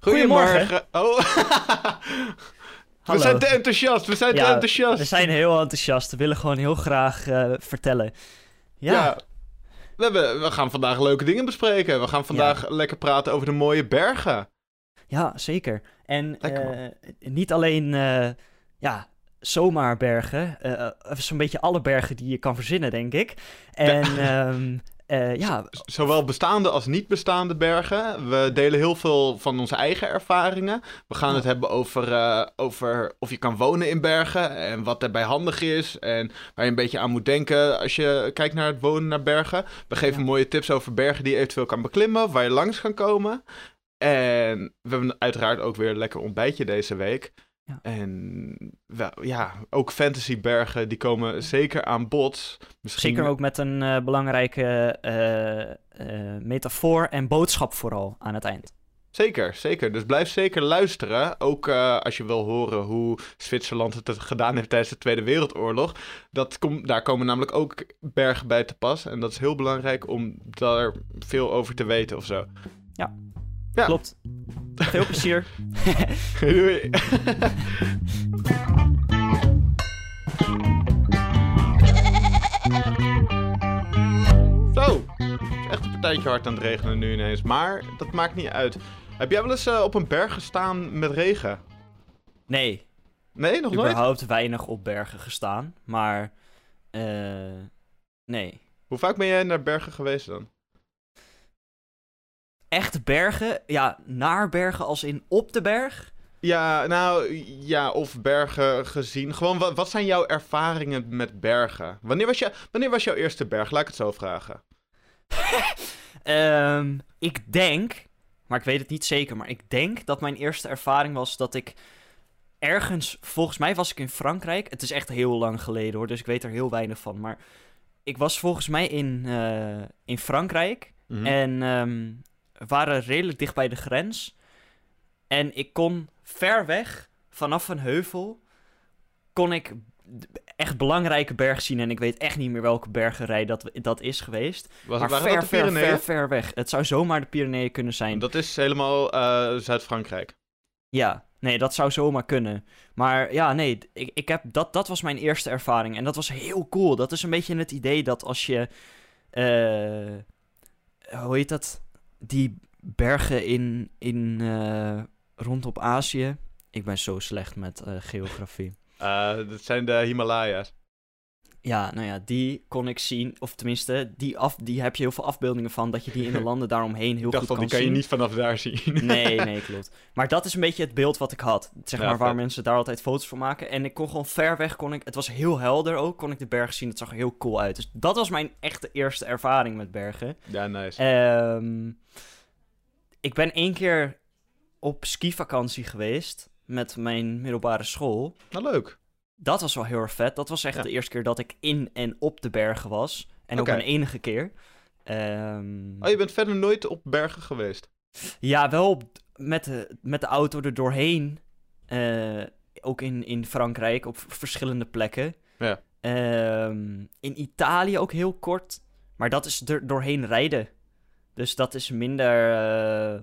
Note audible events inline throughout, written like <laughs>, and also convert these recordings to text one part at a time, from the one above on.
Goedemorgen. Oh. <laughs> we zijn te enthousiast. We zijn te enthousiast. We zijn heel enthousiast. We willen gewoon heel graag eh, vertellen. Ja, Ja. We, hebben, we gaan vandaag leuke dingen bespreken. We gaan vandaag lekker praten over de mooie bergen. ja, zeker. En eh, niet alleen eh, ja, zomaar bergen. Zo'n beetje alle bergen die je kan verzinnen, denk ik. En ehm, eh, ja, Zowel bestaande als niet bestaande bergen. We delen heel veel van onze eigen ervaringen. We gaan Ja. het hebben over, eh, over of je kan wonen in bergen en wat daarbij handig is. En waar je een beetje aan moet denken als je kijkt naar het wonen naar bergen. We geven Ja. mooie tips over bergen die je eventueel kan beklimmen, waar je langs kan komen. En we hebben uiteraard ook weer een lekker ontbijtje deze week. Ja. En wel, ja, ook fantasybergen die komen zeker aan bod. Misschien zeker ook met een eh, belangrijke eh, eh, metafoor en boodschap vooral aan het eind. Zeker, zeker. Dus blijf zeker luisteren. Ook als je wil horen hoe Zwitserland het gedaan heeft tijdens de Tweede Wereldoorlog. Dat daar komen namelijk ook bergen bij te pas. En dat is heel belangrijk om daar veel over te weten of zo. Ja. Klopt. Veel plezier. Doei. <laughs> Zo, het is echt een partijtje hard aan het regenen nu ineens. Maar dat maakt niet uit. Heb jij wel eens eh, op een berg gestaan met regen? Nee, Nee, nog nooit? überhaupt weinig op bergen gestaan. Maar eh, nee. Hoe vaak ben jij naar bergen geweest dan? Echt bergen? Ja, naar bergen als in op de berg? Ja, nou, ja, of bergen gezien. Gewoon, wat, wat zijn jouw ervaringen met bergen? Wanneer was, je, wanneer was jouw eerste berg? Laat ik het zo vragen. <laughs> Ehm, ik denk, maar ik weet het niet zeker, maar ik denk dat mijn eerste ervaring was dat ik ergens, volgens mij was ik in Frankrijk. Het is echt heel lang geleden hoor, dus ik weet er heel weinig van. Maar ik was volgens mij in, eh, in Frankrijk Mhm. en we waren redelijk dicht bij de grens. En ik kon ver weg, vanaf een heuvel, kon ik echt belangrijke bergen zien. En ik weet echt niet meer welke bergenrij dat, dat is geweest. Was, Maar ver, ver, ver, ver weg. Het zou zomaar de Pyreneeën kunnen zijn. Dat is helemaal eh, Zuid-Frankrijk. Ja, nee, dat zou zomaar kunnen. Maar ja, nee, ik, ik heb, dat, dat was mijn eerste ervaring. En dat was heel cool. Dat is een beetje het idee dat als je... eh, hoe heet dat? Die bergen in, in eh, rondom Azië. Ik ben zo slecht met eh, geografie. <laughs> Eh, dat zijn de Himalaya's. Ja, nou ja, die kon ik zien. Of tenminste, die, af, die heb je heel veel afbeeldingen van. Dat je die in de <laughs> landen daaromheen heel Ik dacht goed al, kan die kan je zien. niet vanaf daar zien. Nee, <laughs> nee, klopt. Maar dat is een beetje het beeld wat ik had. Zeg Ja, maar waar mensen daar altijd foto's van maken. En ik kon gewoon ver weg, kon ik, het was heel helder ook, kon ik de bergen zien. Het zag er heel cool uit. Dus dat was mijn echte eerste ervaring met bergen. Ja, nice. Ehm, ik ben één keer op skivakantie geweest met mijn middelbare school. Nou, leuk. Dat was wel heel erg vet. Dat was echt Ja. de eerste keer dat ik in en op de bergen was. En ook mijn enige keer. Ehm, Oh, je bent verder nooit op bergen geweest? Ja, wel op- met de, met de auto er doorheen. Eh, ook in, in Frankrijk, op verschillende plekken. Ja. Ehm, in Italië ook heel kort. Maar dat is er doorheen rijden. Dus dat is minder eh,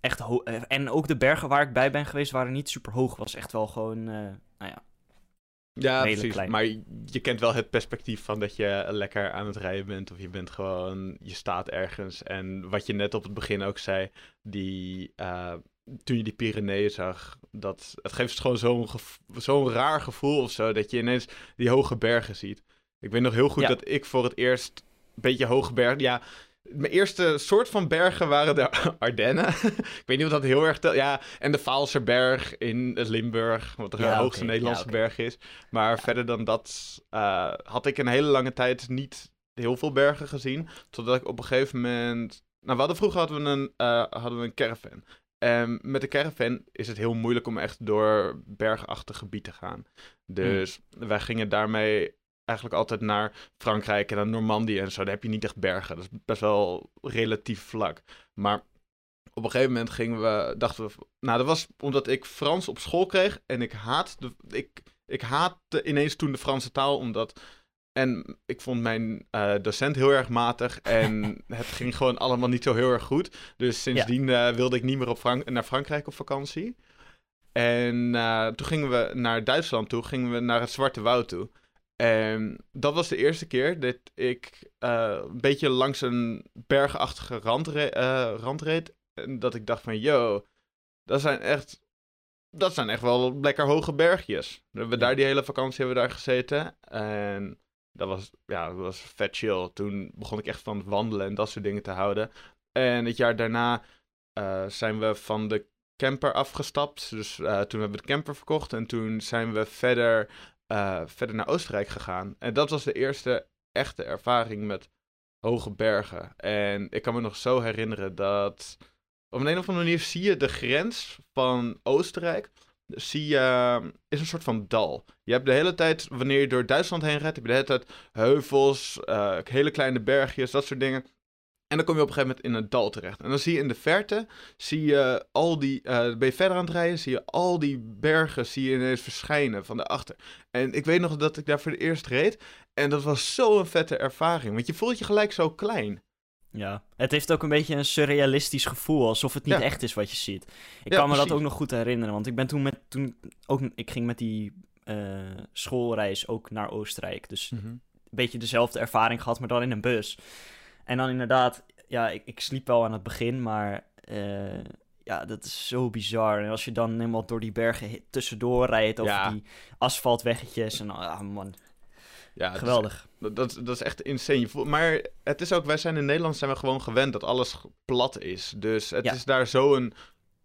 echt hoog. en ook de bergen waar ik bij ben geweest waren niet super hoog. Was echt wel gewoon, eh, nou ja. Ja, precies. klein. Maar je, kent wel het perspectief van dat je lekker aan het rijden bent. Of je bent gewoon, je staat ergens. En wat je net op het begin ook zei, die, eh, toen je die Pyreneeën zag, dat, het geeft gewoon zo'n zo'n raar gevoel of zo. Dat je ineens die hoge bergen ziet. Ik weet nog heel goed Ja. dat ik voor het eerst een beetje hoge bergen, ja... Mijn eerste soort van bergen waren de <laughs> Ardennen. <laughs> ik weet niet of dat heel erg... tel- Ja, en de Vaalserberg in Limburg, wat de Ja, hoogste Nederlandse ja, berg is. Maar verder dan dat eh, had ik een hele lange tijd niet heel veel bergen gezien. Totdat ik op een gegeven moment... Nou, we hadden, vroeger hadden we een, eh, hadden we een caravan. En met de caravan is het heel moeilijk om echt door bergachtig gebied te gaan. Dus wij gingen daarmee eigenlijk altijd naar Frankrijk en naar Normandië en zo. Daar heb je niet echt bergen. Dat is best wel relatief vlak. Maar op een gegeven moment gingen we, dachten we... Nou, dat was omdat ik Frans op school kreeg en ik haat de, ik, ik haatte ineens toen de Franse taal, omdat... En ik vond mijn eh, docent heel erg matig en <laughs> het ging gewoon allemaal niet zo heel erg goed. Dus sindsdien eh, wilde ik niet meer op Frank naar Frankrijk op vakantie. En eh, toen gingen we naar Duitsland toe, gingen we naar het Zwarte Woud toe. En dat was de eerste keer dat ik eh, een beetje langs een bergachtige rand, re- eh, rand reed. En dat ik dacht van, yo, dat zijn echt, dat zijn echt wel lekker hoge bergjes. We hebben daar die hele vakantie hebben we daar gezeten. En dat was, ja, dat was vet chill. Toen begon ik echt van het wandelen en dat soort dingen te houden. En het jaar daarna eh, zijn we van de camper afgestapt. Dus toen hebben we de camper verkocht. En toen zijn we verder, eh, verder naar Oostenrijk gegaan. En dat was de eerste echte ervaring met hoge bergen. En ik kan me nog zo herinneren dat... Op een, of andere manier zie je de grens van Oostenrijk. Zie je, is een soort van dal. Je hebt de hele tijd, wanneer je door Duitsland heen rijdt, heb je de hele tijd heuvels, eh, hele kleine bergjes, dat soort dingen. En dan kom je op een gegeven moment in een dal terecht. En dan zie je in de verte, zie je al die, eh, ben je verder aan het rijden, zie je al die bergen, zie je ineens verschijnen van daarachter. En ik weet nog dat ik daar voor het eerst reed. En dat was zo'n vette ervaring, want je voelt je gelijk zo klein. Ja, het heeft ook een beetje een surrealistisch gevoel, alsof het niet Ja. echt is wat je ziet. Ik Ja, kan me dat ook nog goed herinneren, want ik ben toen met, toen ook, ik ging met die eh, schoolreis ook naar Oostenrijk. Dus een beetje dezelfde ervaring gehad, maar dan in een bus. En dan inderdaad, ja, ik, ik sliep wel aan het begin, maar eh, ja, dat is zo bizar. En als je dan helemaal door die bergen tussendoor rijdt, over Ja. die asfaltweggetjes en ah man, Ja, is geweldig. Dat, dat, is echt insane. Maar het is ook, wij zijn in Nederland zijn we gewoon gewend dat alles plat is. Dus het Ja. is daar zo'n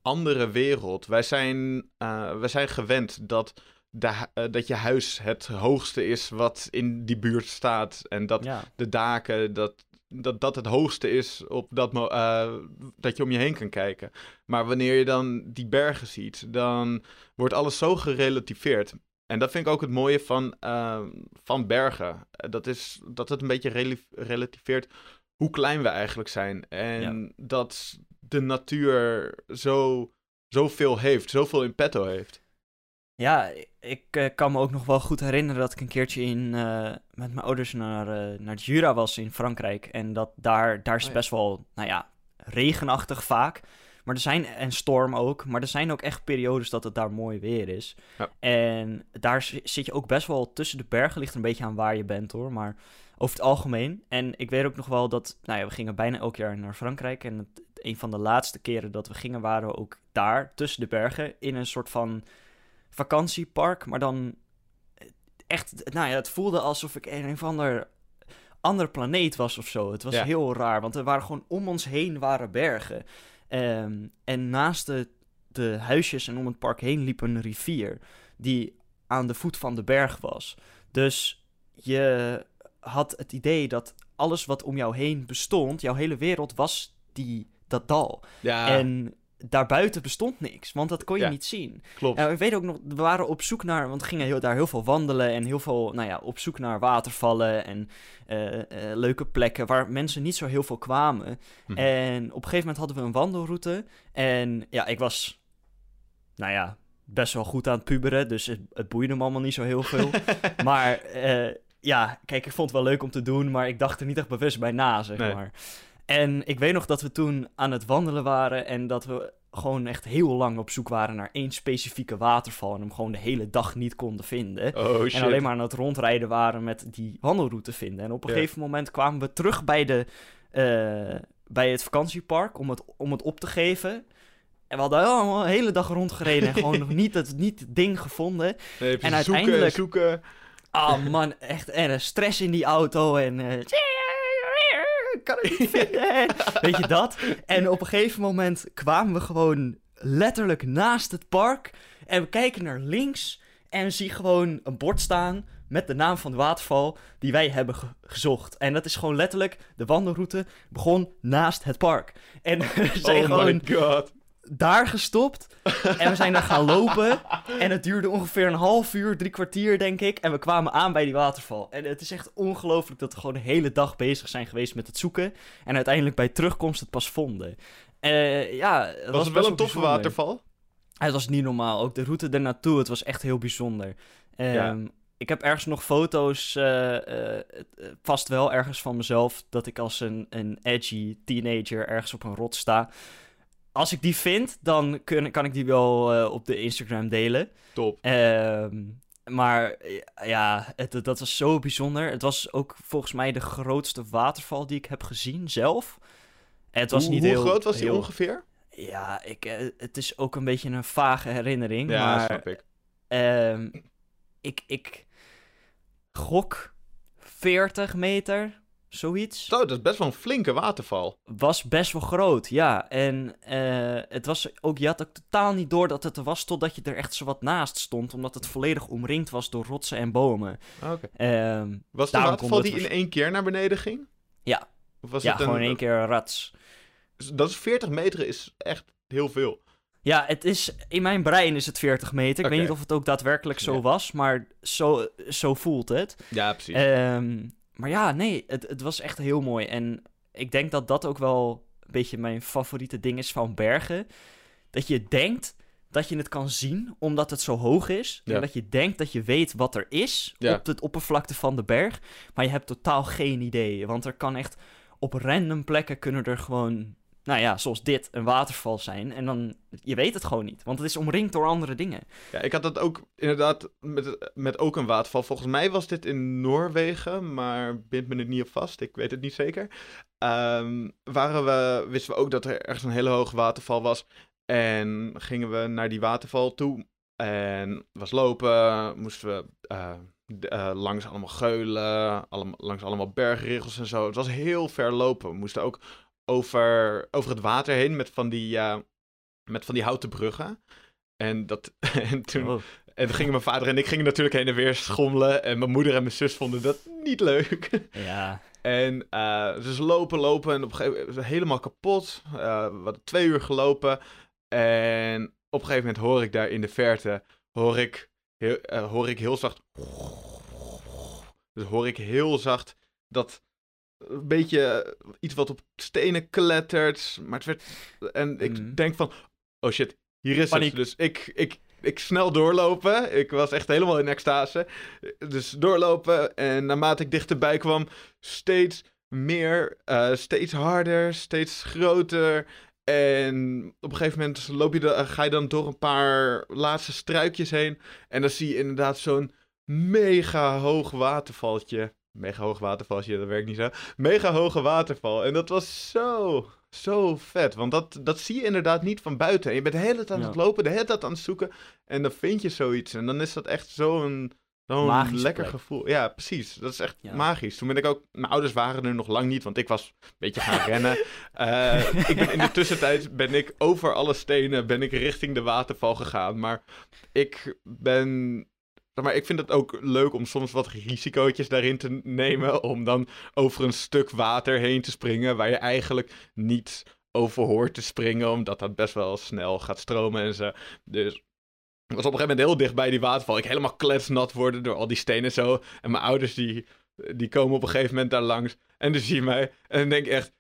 andere wereld. Wij zijn, eh, wij zijn gewend dat, de, eh, dat je huis het hoogste is wat in die buurt staat. En dat Ja, de daken, dat, dat dat het hoogste is op dat, eh, dat je om je heen kan kijken. Maar wanneer je dan die bergen ziet, dan wordt alles zo gerelativeerd. En dat vind ik ook het mooie van, eh, van bergen. Eh, Dat is dat het een beetje relativeert hoe klein we eigenlijk zijn. En dat de natuur zo, zoveel heeft, zoveel in petto heeft. Ja, ik eh, kan me ook nog wel goed herinneren dat ik een keertje in, eh, met mijn ouders naar, eh, naar de Jura was in Frankrijk. En dat daar, daar is Oh het ja. best wel, nou ja, regenachtig vaak. Maar er zijn, en storm ook, maar er zijn ook echt periodes dat het daar mooi weer is. Ja. En daar zi- zit je ook best wel tussen de bergen, ligt een beetje aan waar je bent hoor. Maar over het algemeen. En ik weet ook nog wel dat, nou ja, we gingen bijna elk jaar naar Frankrijk. En het, een van de laatste keren dat we gingen waren we ook daar, tussen de bergen, in een soort van vakantiepark, maar dan eh, echt, nou ja, het voelde alsof ik een of ander ander planeet was of zo. Het was Ja. heel raar, want er waren gewoon om ons heen waren bergen. Ehm, en naast de, de huisjes en om het park heen liep een rivier die aan de voet van de berg was. Dus je had het idee dat alles wat om jou heen bestond, jouw hele wereld was die, dat dal. Ja, En daarbuiten bestond niks, want dat kon je Ja. niet zien. klopt. Ja, ik weet ook nog, we waren op zoek naar, want we gingen heel, daar heel veel wandelen en heel veel, nou ja, op zoek naar watervallen en eh, eh, leuke plekken waar mensen niet zo heel veel kwamen. Mhm. En op een gegeven moment hadden we een wandelroute en ja, ik was, nou ja, best wel goed aan het puberen, dus het, het boeide me allemaal niet zo heel veel. <laughs> maar eh, ja, kijk, ik vond het wel leuk om te doen, maar ik dacht er niet echt bewust bij na, zeg Nee. maar. En ik weet nog dat we toen aan het wandelen waren en dat we gewoon echt heel lang op zoek waren naar één specifieke waterval en hem gewoon de hele dag niet konden vinden. oh shit. En alleen maar aan het rondrijden waren met die wandelroute vinden. En op een gegeven moment kwamen we terug bij, de, eh, bij het vakantiepark om het, om het op te geven. En we hadden allemaal een hele dag rondgereden en gewoon nog <laughs> niet het, niet het ding gevonden. Nee, en zoeken, uiteindelijk- zoeken. Ah man, echt en stress in die auto en... eh, <laughs> kan het niet <laughs> vinden. Weet je dat? En op een gegeven moment kwamen we gewoon letterlijk naast het park. En we kijken naar links en we zien gewoon een bord staan met de naam van de waterval die wij hebben ge- gezocht. En dat is gewoon letterlijk, de wandelroute begon naast het park. En <laughs> we zijn oh gewoon my god. Daar gestopt. En we zijn daar gaan lopen. En het duurde ongeveer een half uur, drie kwartier, denk ik. En we kwamen aan bij die waterval. En het is echt ongelooflijk dat we gewoon de hele dag bezig zijn geweest met het zoeken. En uiteindelijk bij terugkomst het pas vonden. Eh, ja, het Was, het wel een toffe bijzonder. waterval? Het was niet normaal. Ook de route ernaartoe, het was echt heel bijzonder. Ehm, Ja. ik heb ergens nog foto's, eh, eh, vast wel ergens van mezelf, dat ik als een, een edgy teenager ergens op een rot sta. Als ik die vind, dan kun, kan ik die wel eh, op de Instagram delen. Top. Ehm, maar eh, ja, het, dat was zo bijzonder. Het was ook volgens mij de grootste waterval die ik heb gezien zelf. En het was hoe, niet hoe heel, groot was die ongeveer? Ja, ik, eh, het is ook een beetje een vage herinnering. Ja, maar snap ik. Ehm, ik, ik gok 40 meter, zoiets. Zo, dat is best wel een flinke waterval. Was best wel groot, ja. En eh, het was ook, je had ook totaal niet door dat het er was totdat je er echt zo wat naast stond, omdat het volledig omringd was door rotsen en bomen. Oké. Ehm, Was de waterval die in één keer naar beneden ging? Ja. Of was ja, het een, gewoon in één keer rats. Dat is 40 meter is echt heel veel. Ja, het is, in mijn brein is het 40 meter. Ik weet niet of het ook daadwerkelijk zo Ja. was, maar zo, zo voelt het. Ja, precies. Ehm, maar ja, nee, het, het was echt heel mooi. En ik denk dat dat ook wel een beetje mijn favoriete ding is van bergen. Dat je denkt dat je het kan zien, omdat het zo hoog is. Ja. En dat je denkt dat je weet wat er is Ja. op het oppervlakte van de berg. Maar je hebt totaal geen idee. Want er kan echt op random plekken kunnen er gewoon... Nou ja, zoals dit, een waterval zijn. En dan, je weet het gewoon niet. Want het is omringd door andere dingen. Ja, ik had dat ook inderdaad met, met ook een waterval. Volgens mij was dit in Noorwegen, maar bind me het niet op vast. Ik weet het niet zeker. Ehm, waren we, wisten we ook dat er ergens een hele hoge waterval was. En gingen we naar die waterval toe. En was lopen, moesten we eh, eh, langs allemaal geulen, langs allemaal bergriggels en zo. Het was heel ver lopen. We moesten ook over, over het water heen met van die, eh, met van die houten bruggen. En, dat, <laughs> en toen Oh. en gingen mijn vader en ik gingen natuurlijk heen en weer schommelen. En mijn moeder en mijn zus vonden dat niet leuk. Ja, en eh, dus lopen, lopen en op een gegeven moment helemaal kapot. Eh, we hadden twee uur gelopen. En op een gegeven moment hoor ik daar in de verte, hoor ik heel, hoor ik heel zacht... Dus hoor ik heel zacht dat een beetje iets wat op stenen klettert. Maar het werd... En ik Mhm. denk van, oh shit, hier is Paniek. het. Dus ik, ik, ik snel doorlopen. Ik was echt helemaal in extase. Dus doorlopen en naarmate ik dichterbij kwam, steeds meer, eh, steeds harder, steeds groter. En op een gegeven moment loop je de, ga je dan door een paar laatste struikjes heen. En dan zie je inderdaad zo'n mega hoog watervaltje. Mega hoog watervaltje, dat werkt niet zo. Mega hoge waterval. En dat was zo, zo vet. Want dat, dat zie je inderdaad niet van buiten. En je bent de hele tijd aan Ja. het lopen, de hele tijd aan het zoeken. En dan vind je zoiets. En dan is dat echt zo'n zo'n lekker plek. gevoel. Ja, precies. Dat is echt Ja. magisch. Toen ben ik ook... Mijn ouders waren er nog lang niet, want ik was een beetje gaan <laughs> rennen. Eh, ik ben, in de tussentijd ben ik over alle stenen ben ik richting de waterval gegaan. Maar ik ben... Maar ik vind het ook leuk om soms wat risicootjes daarin te nemen. <laughs> Om dan over een stuk water heen te springen. Waar je eigenlijk niet over hoort te springen. Omdat dat best wel snel gaat stromen en zo. Dus ik was op een gegeven moment heel dicht bij die waterval. Ik helemaal kletsnat worden door al die stenen zo. En mijn ouders die, die komen op een gegeven moment daar langs. En die zien mij. En dan denk ik echt...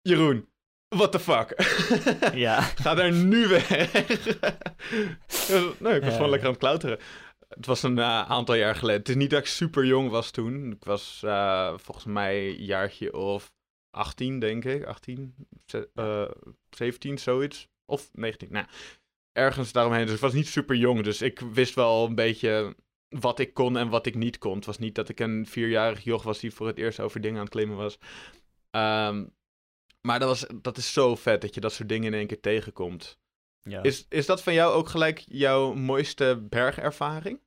Jeroen, what the fuck? <laughs> ja. <laughs> Ga daar nu weg. nee, ik was Ja. gewoon lekker aan het klauteren. Het was een eh, aantal jaar geleden. Het is niet dat ik super jong was toen. Ik was eh, volgens mij een jaartje of 18, denk ik. 18, ze- eh, 17, zoiets. Of 19. Nou, ergens daaromheen. Dus ik was niet super jong. Dus ik wist wel een beetje wat ik kon en wat ik niet kon. Het was niet dat ik een vierjarig joch was die voor het eerst over dingen aan het klimmen was. Ehm, maar dat, was, dat is zo vet dat je dat soort dingen in één keer tegenkomt. ja. Is, is dat van jou ook gelijk jouw mooiste bergervaring?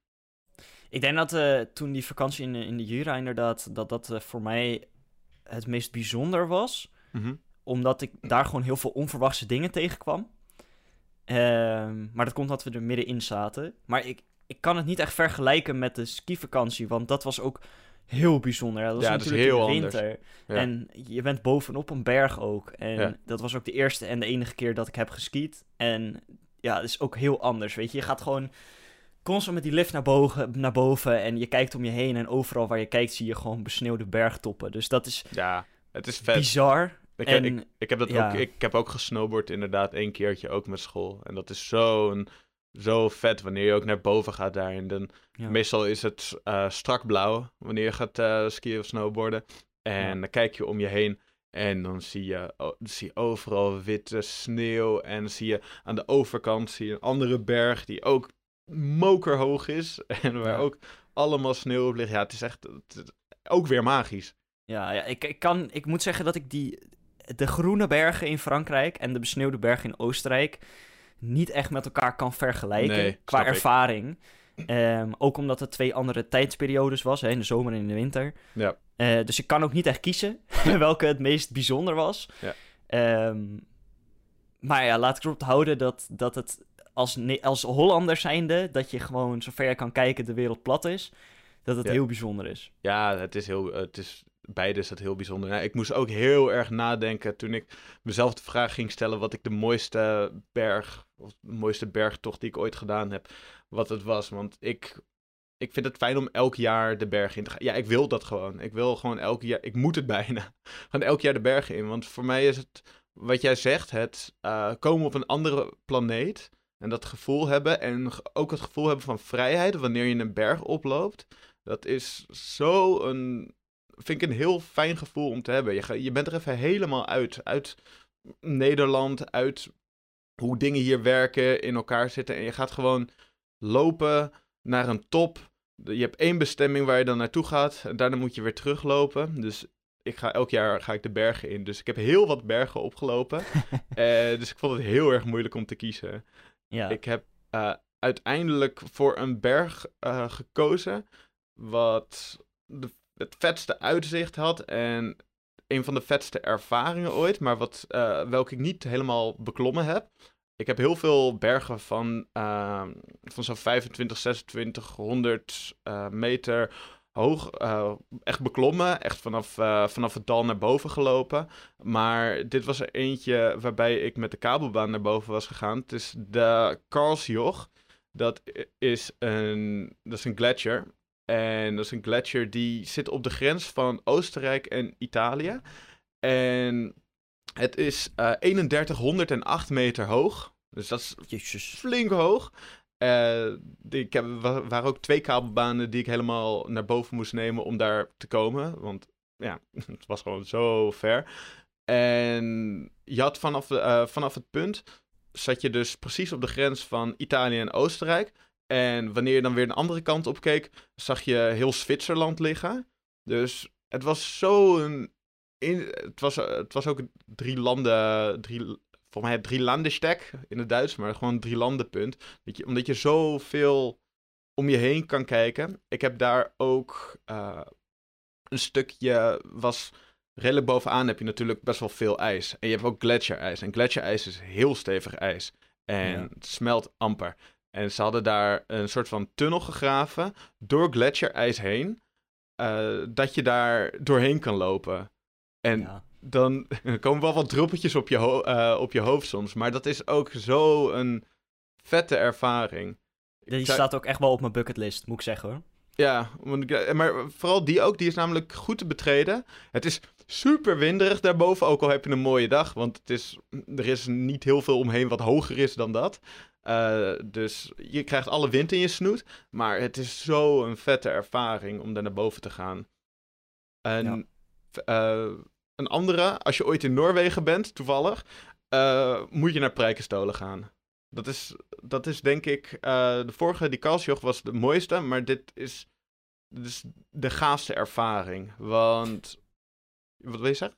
Ik denk dat eh, toen die vakantie in, in de Jura inderdaad, dat dat eh, voor mij het meest bijzonder was. Omdat ik daar gewoon heel veel onverwachte dingen tegenkwam. Ehm, maar dat komt omdat we er middenin zaten. Maar ik, ik kan het niet echt vergelijken met de skivakantie, want dat was ook heel bijzonder. Dat was Ja, het is natuurlijk heel in de winter. Ja. En je bent bovenop een berg ook. En Ja. dat was ook de eerste en de enige keer dat ik heb geskiet. En ja, het is ook heel anders, weet je. Je gaat gewoon constant met die lift naar boven, naar boven en je kijkt om je heen en overal waar je kijkt zie je gewoon besneeuwde bergtoppen. Dus dat is Ja, het is vet. bizar. Ik, en ik, ik heb dat ja. ook, ik heb ook gesnowboard inderdaad één keertje ook met school. En dat is zo'n zo vet wanneer je ook naar boven gaat daar. En dan, Ja. Meestal is het eh, strak blauw wanneer je gaat eh, skiën of snowboarden. En Ja. dan kijk je om je heen en dan zie je, dan zie je overal witte sneeuw. En dan zie je aan de overkant zie je een andere berg die ook mokerhoog is. <laughs> En waar Ja. ook allemaal sneeuw op ligt. Ja, het is echt het is ook weer magisch. Ja, ja ik, ik, kan, ik moet zeggen dat ik die, de groene bergen in Frankrijk en de besneeuwde bergen in Oostenrijk niet echt met elkaar kan vergelijken Nee, qua ervaring. Ehm, ook omdat het twee andere tijdsperiodes was, hè, in de zomer en in de winter. Ja. Eh, dus ik kan ook niet echt kiezen <laughs> welke het meest bijzonder was. Ja. Ehm, maar ja, laat ik erop houden dat, dat het als, als Hollander zijnde, dat je gewoon zover je kan kijken de wereld plat is, dat het Ja. heel bijzonder is. Ja, het is heel, het is, beide is het heel bijzonder. Nou, ik moest ook heel erg nadenken toen ik mezelf de vraag ging stellen wat ik de mooiste berg, of de mooiste bergtocht die ik ooit gedaan heb, wat het was. Want ik, ik vind het fijn om elk jaar de berg in te gaan. Ja, ik wil dat gewoon. Ik wil gewoon elk jaar, ik moet het <laughs> bijna, gewoon elk jaar de bergen in. Want voor mij is het, wat jij zegt, het eh, komen op een andere planeet en dat gevoel hebben en ook het gevoel hebben van vrijheid wanneer je een berg oploopt. Dat is zo een. Vind ik een heel fijn gevoel om te hebben. Je, ga- je bent er even helemaal uit. Uit Nederland, uit hoe dingen hier werken, in elkaar zitten. En je gaat gewoon lopen naar een top. Je hebt één bestemming waar je dan naartoe gaat. En daarna moet je weer teruglopen. Dus ik ga elk jaar ga ik de bergen in. Dus ik heb heel wat bergen opgelopen. <laughs> Eh, dus ik vond het heel erg moeilijk om te kiezen. Ja. Ik heb eh, uiteindelijk voor een berg eh, gekozen wat de, het vetste uitzicht had en een van de vetste ervaringen ooit, maar wat, eh, welke ik niet helemaal beklommen heb. Ik heb heel veel bergen van, eh, van zo'n 25, 2600 eh, meter hoog eh, echt beklommen. Echt vanaf, eh, vanaf het dal naar boven gelopen. Maar dit was er eentje waarbij ik met de kabelbaan naar boven was gegaan. Het is de Karlsjoch. Dat is een, dat is een gletsjer. En dat is een gletsjer die zit op de grens van Oostenrijk en Italië. En het is eh 3108 meter hoog. Dus dat is Jezus. flink hoog. Die- ik heb, wa- waren ook twee kabelbanen die ik helemaal naar boven moest nemen om daar te komen. Want ja, <laughs> het was gewoon zo ver. En je had vanaf, eh, vanaf het punt, zat je dus precies op de grens van Italië en Oostenrijk. En wanneer je dan weer de andere kant op keek, zag je heel Zwitserland liggen. Dus het was zo een... In, het, was, het was ook drie landen, drie, volgens mij het drie landenstek in het Duits, maar gewoon drie landenpunt. Dat je, omdat je zoveel om je heen kan kijken. Ik heb daar ook eh, een stukje, was redelijk bovenaan heb je natuurlijk best wel veel ijs. En je hebt ook gletsjerijs. En gletsjerijs is heel stevig ijs. En Ja. het smelt amper. En ze hadden daar een soort van tunnel gegraven door gletsjerijs heen. eh, dat je daar doorheen kan lopen. En Ja. Dan <laughs> komen wel wat druppeltjes op je, eh, op je hoofd soms. Maar dat is ook zo een vette ervaring. Die zou- staat ook echt wel op mijn bucketlist, moet ik zeggen hoor. Ja, eh, maar vooral die ook, die is namelijk goed te betreden. Het is super winderig daarboven, ook al heb je een mooie dag. Want het is, er is niet heel veel omheen wat hoger is dan dat. Eh, dus je krijgt alle wind in je snoet. Maar het is zo een vette ervaring om daar naar boven te gaan. En Ja. Een andere, als je ooit in Noorwegen bent, toevallig, eh, moet je naar Prijkenstolen gaan. Dat is, dat is denk ik, eh, de vorige, die Kalsjoch, was de mooiste, maar dit is, dit is de gaafste ervaring. Want, wat wil je zeggen?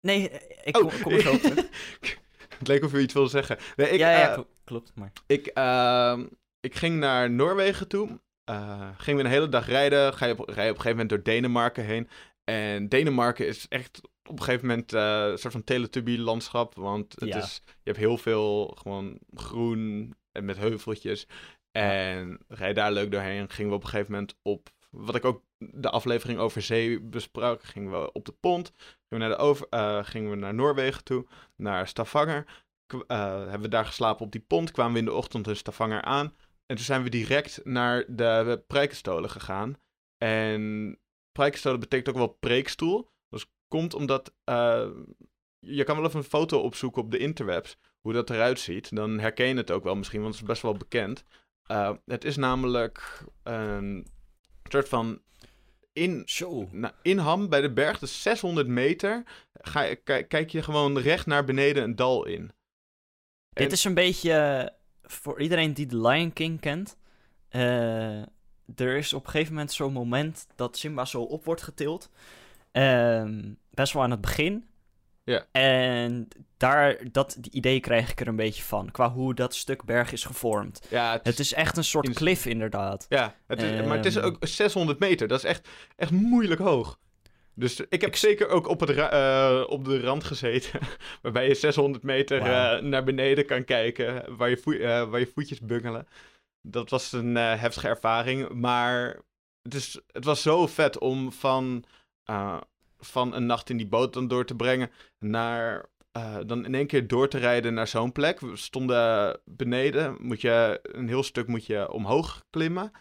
Nee, eh, ik Oh. kom, er zo op. <laughs> Het leek of je iets wilde zeggen. Nee, ik, ja, ja, kl- klopt. Maar... Ik, ehm, ik ging naar Noorwegen toe. Eh ging weer een hele dag rijden. Ga je op, rij je op een gegeven moment door Denemarken heen. En Denemarken is echt op een gegeven moment eh, een soort van Teletubby-landschap. Want het Ja. is, je hebt heel veel gewoon groen en met heuveltjes. En rij je daar leuk doorheen. Gingen we op een gegeven moment op, wat ik ook de aflevering over zee besprak, gingen we op de pont. Gingen we naar, de over, eh, gingen we naar Noorwegen toe, naar Stavanger eh, hebben we daar geslapen op die pont. Kwamen we in de ochtend in Stavanger aan. En toen zijn we direct naar de Prijkenstolen gegaan. En Prijkenstolen betekent ook wel preekstoel. Dat komt omdat... eh, je kan wel even een foto opzoeken op de interwebs. hoe dat eruit ziet, dan herken je het ook wel misschien, want het is best wel bekend. Uh, het is namelijk een soort van in, nou, Ham bij de berg, dus 600 meter, ga je, kijk, je gewoon recht naar beneden een dal in. En- Dit is een beetje eh, voor iedereen die The Lion King kent. eh, er is op een gegeven moment zo'n moment dat Simba zo op wordt getild. Ehm, best wel aan het begin. Ja. En daar, dat idee krijg ik er een beetje van. Qua hoe dat stuk berg is gevormd. Ja, het is, Het is echt een soort cliff, inderdaad. ja het is, maar het is Ehm. ook 600 meter. Dat is echt, echt moeilijk hoog. Dus ik heb Ik- zeker ook op, het eh, op de rand gezeten. <laughs> waarbij je 600 meter eh, naar beneden kan kijken. Waar je, eh, waar je voetjes bungelen. Dat was een eh, heftige ervaring. Maar het, is, het was zo vet om van, eh, van een nacht in die boot dan door te brengen. Naar eh, dan in één keer door te rijden naar zo'n plek. We stonden beneden. Moet je, een heel stuk moet je omhoog klimmen.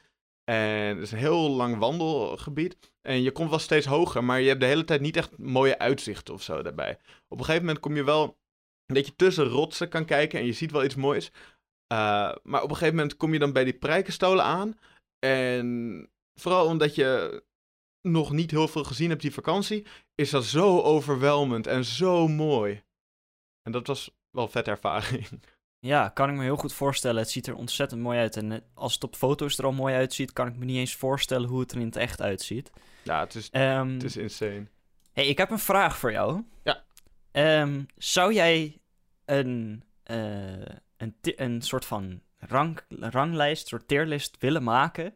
En het is een heel lang wandelgebied. En je komt wel steeds hoger, maar je hebt de hele tijd niet echt mooie uitzichten of zo daarbij. Op een gegeven moment kom je wel dat je tussen rotsen kan kijken en je ziet wel iets moois. Uh, maar op een gegeven moment kom je dan bij die prijkenstolen aan. En vooral omdat je nog niet heel veel gezien hebt die vakantie, is dat zo overweldigend en zo mooi. En dat was wel een vette ervaring. <laughs> Ja, kan ik me heel goed voorstellen. Het ziet er ontzettend mooi uit. En eh, als het op foto's er al mooi uitziet, kan ik me niet eens voorstellen hoe het er in het echt uitziet. Ja, het is, Ehm, het is insane. hey, ik heb een vraag voor jou. Ja. Ehm, zou jij een, eh, een, een soort van rang, ranglijst, soort tierlist willen maken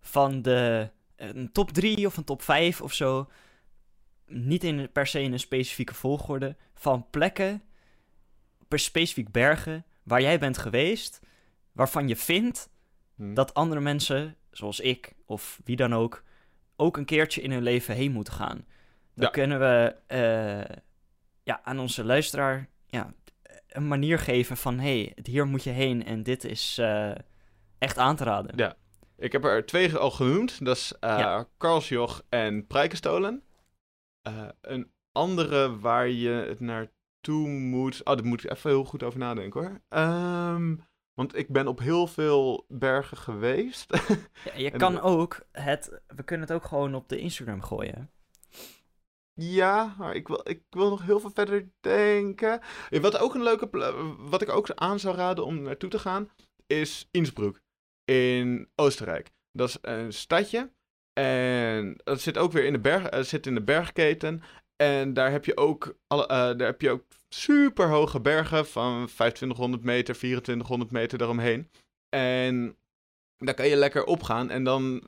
van de een top 3 of een top 5 of zo? Niet in, per se in een specifieke volgorde. Van plekken, per specifiek bergen, waar jij bent geweest, waarvan je vindt Hm. dat andere mensen, zoals ik of wie dan ook, ook een keertje in hun leven heen moeten gaan. Dan Ja. kunnen we eh, ja, aan onze luisteraar ja, een manier geven van... hé, hey, hier moet je heen en dit is eh, echt aan te raden. Ja. Ik heb er twee al genoemd. Dat is eh Ja. Karlsjoch en Prijkenstolen. Eh, een andere waar je het naartoe moet... Oh, daar moet ik even heel goed over nadenken hoor. Ehm, want ik ben op heel veel bergen geweest. <laughs> Ja, je kan ook het... We kunnen het ook gewoon op de Instagram gooien. Ja, maar ik wil, ik wil nog heel veel verder denken. Wat, ook een leuke wat ik ook aan zou raden om naartoe te gaan, is Innsbruck in Oostenrijk. Dat is een stadje. En dat zit ook weer in de, berg, eh, zit in de bergketen. En daar heb je ook, eh, daar heb je ook super hoge bergen van 2500 meter, 2400 meter daaromheen. En daar kan je lekker opgaan. En dan,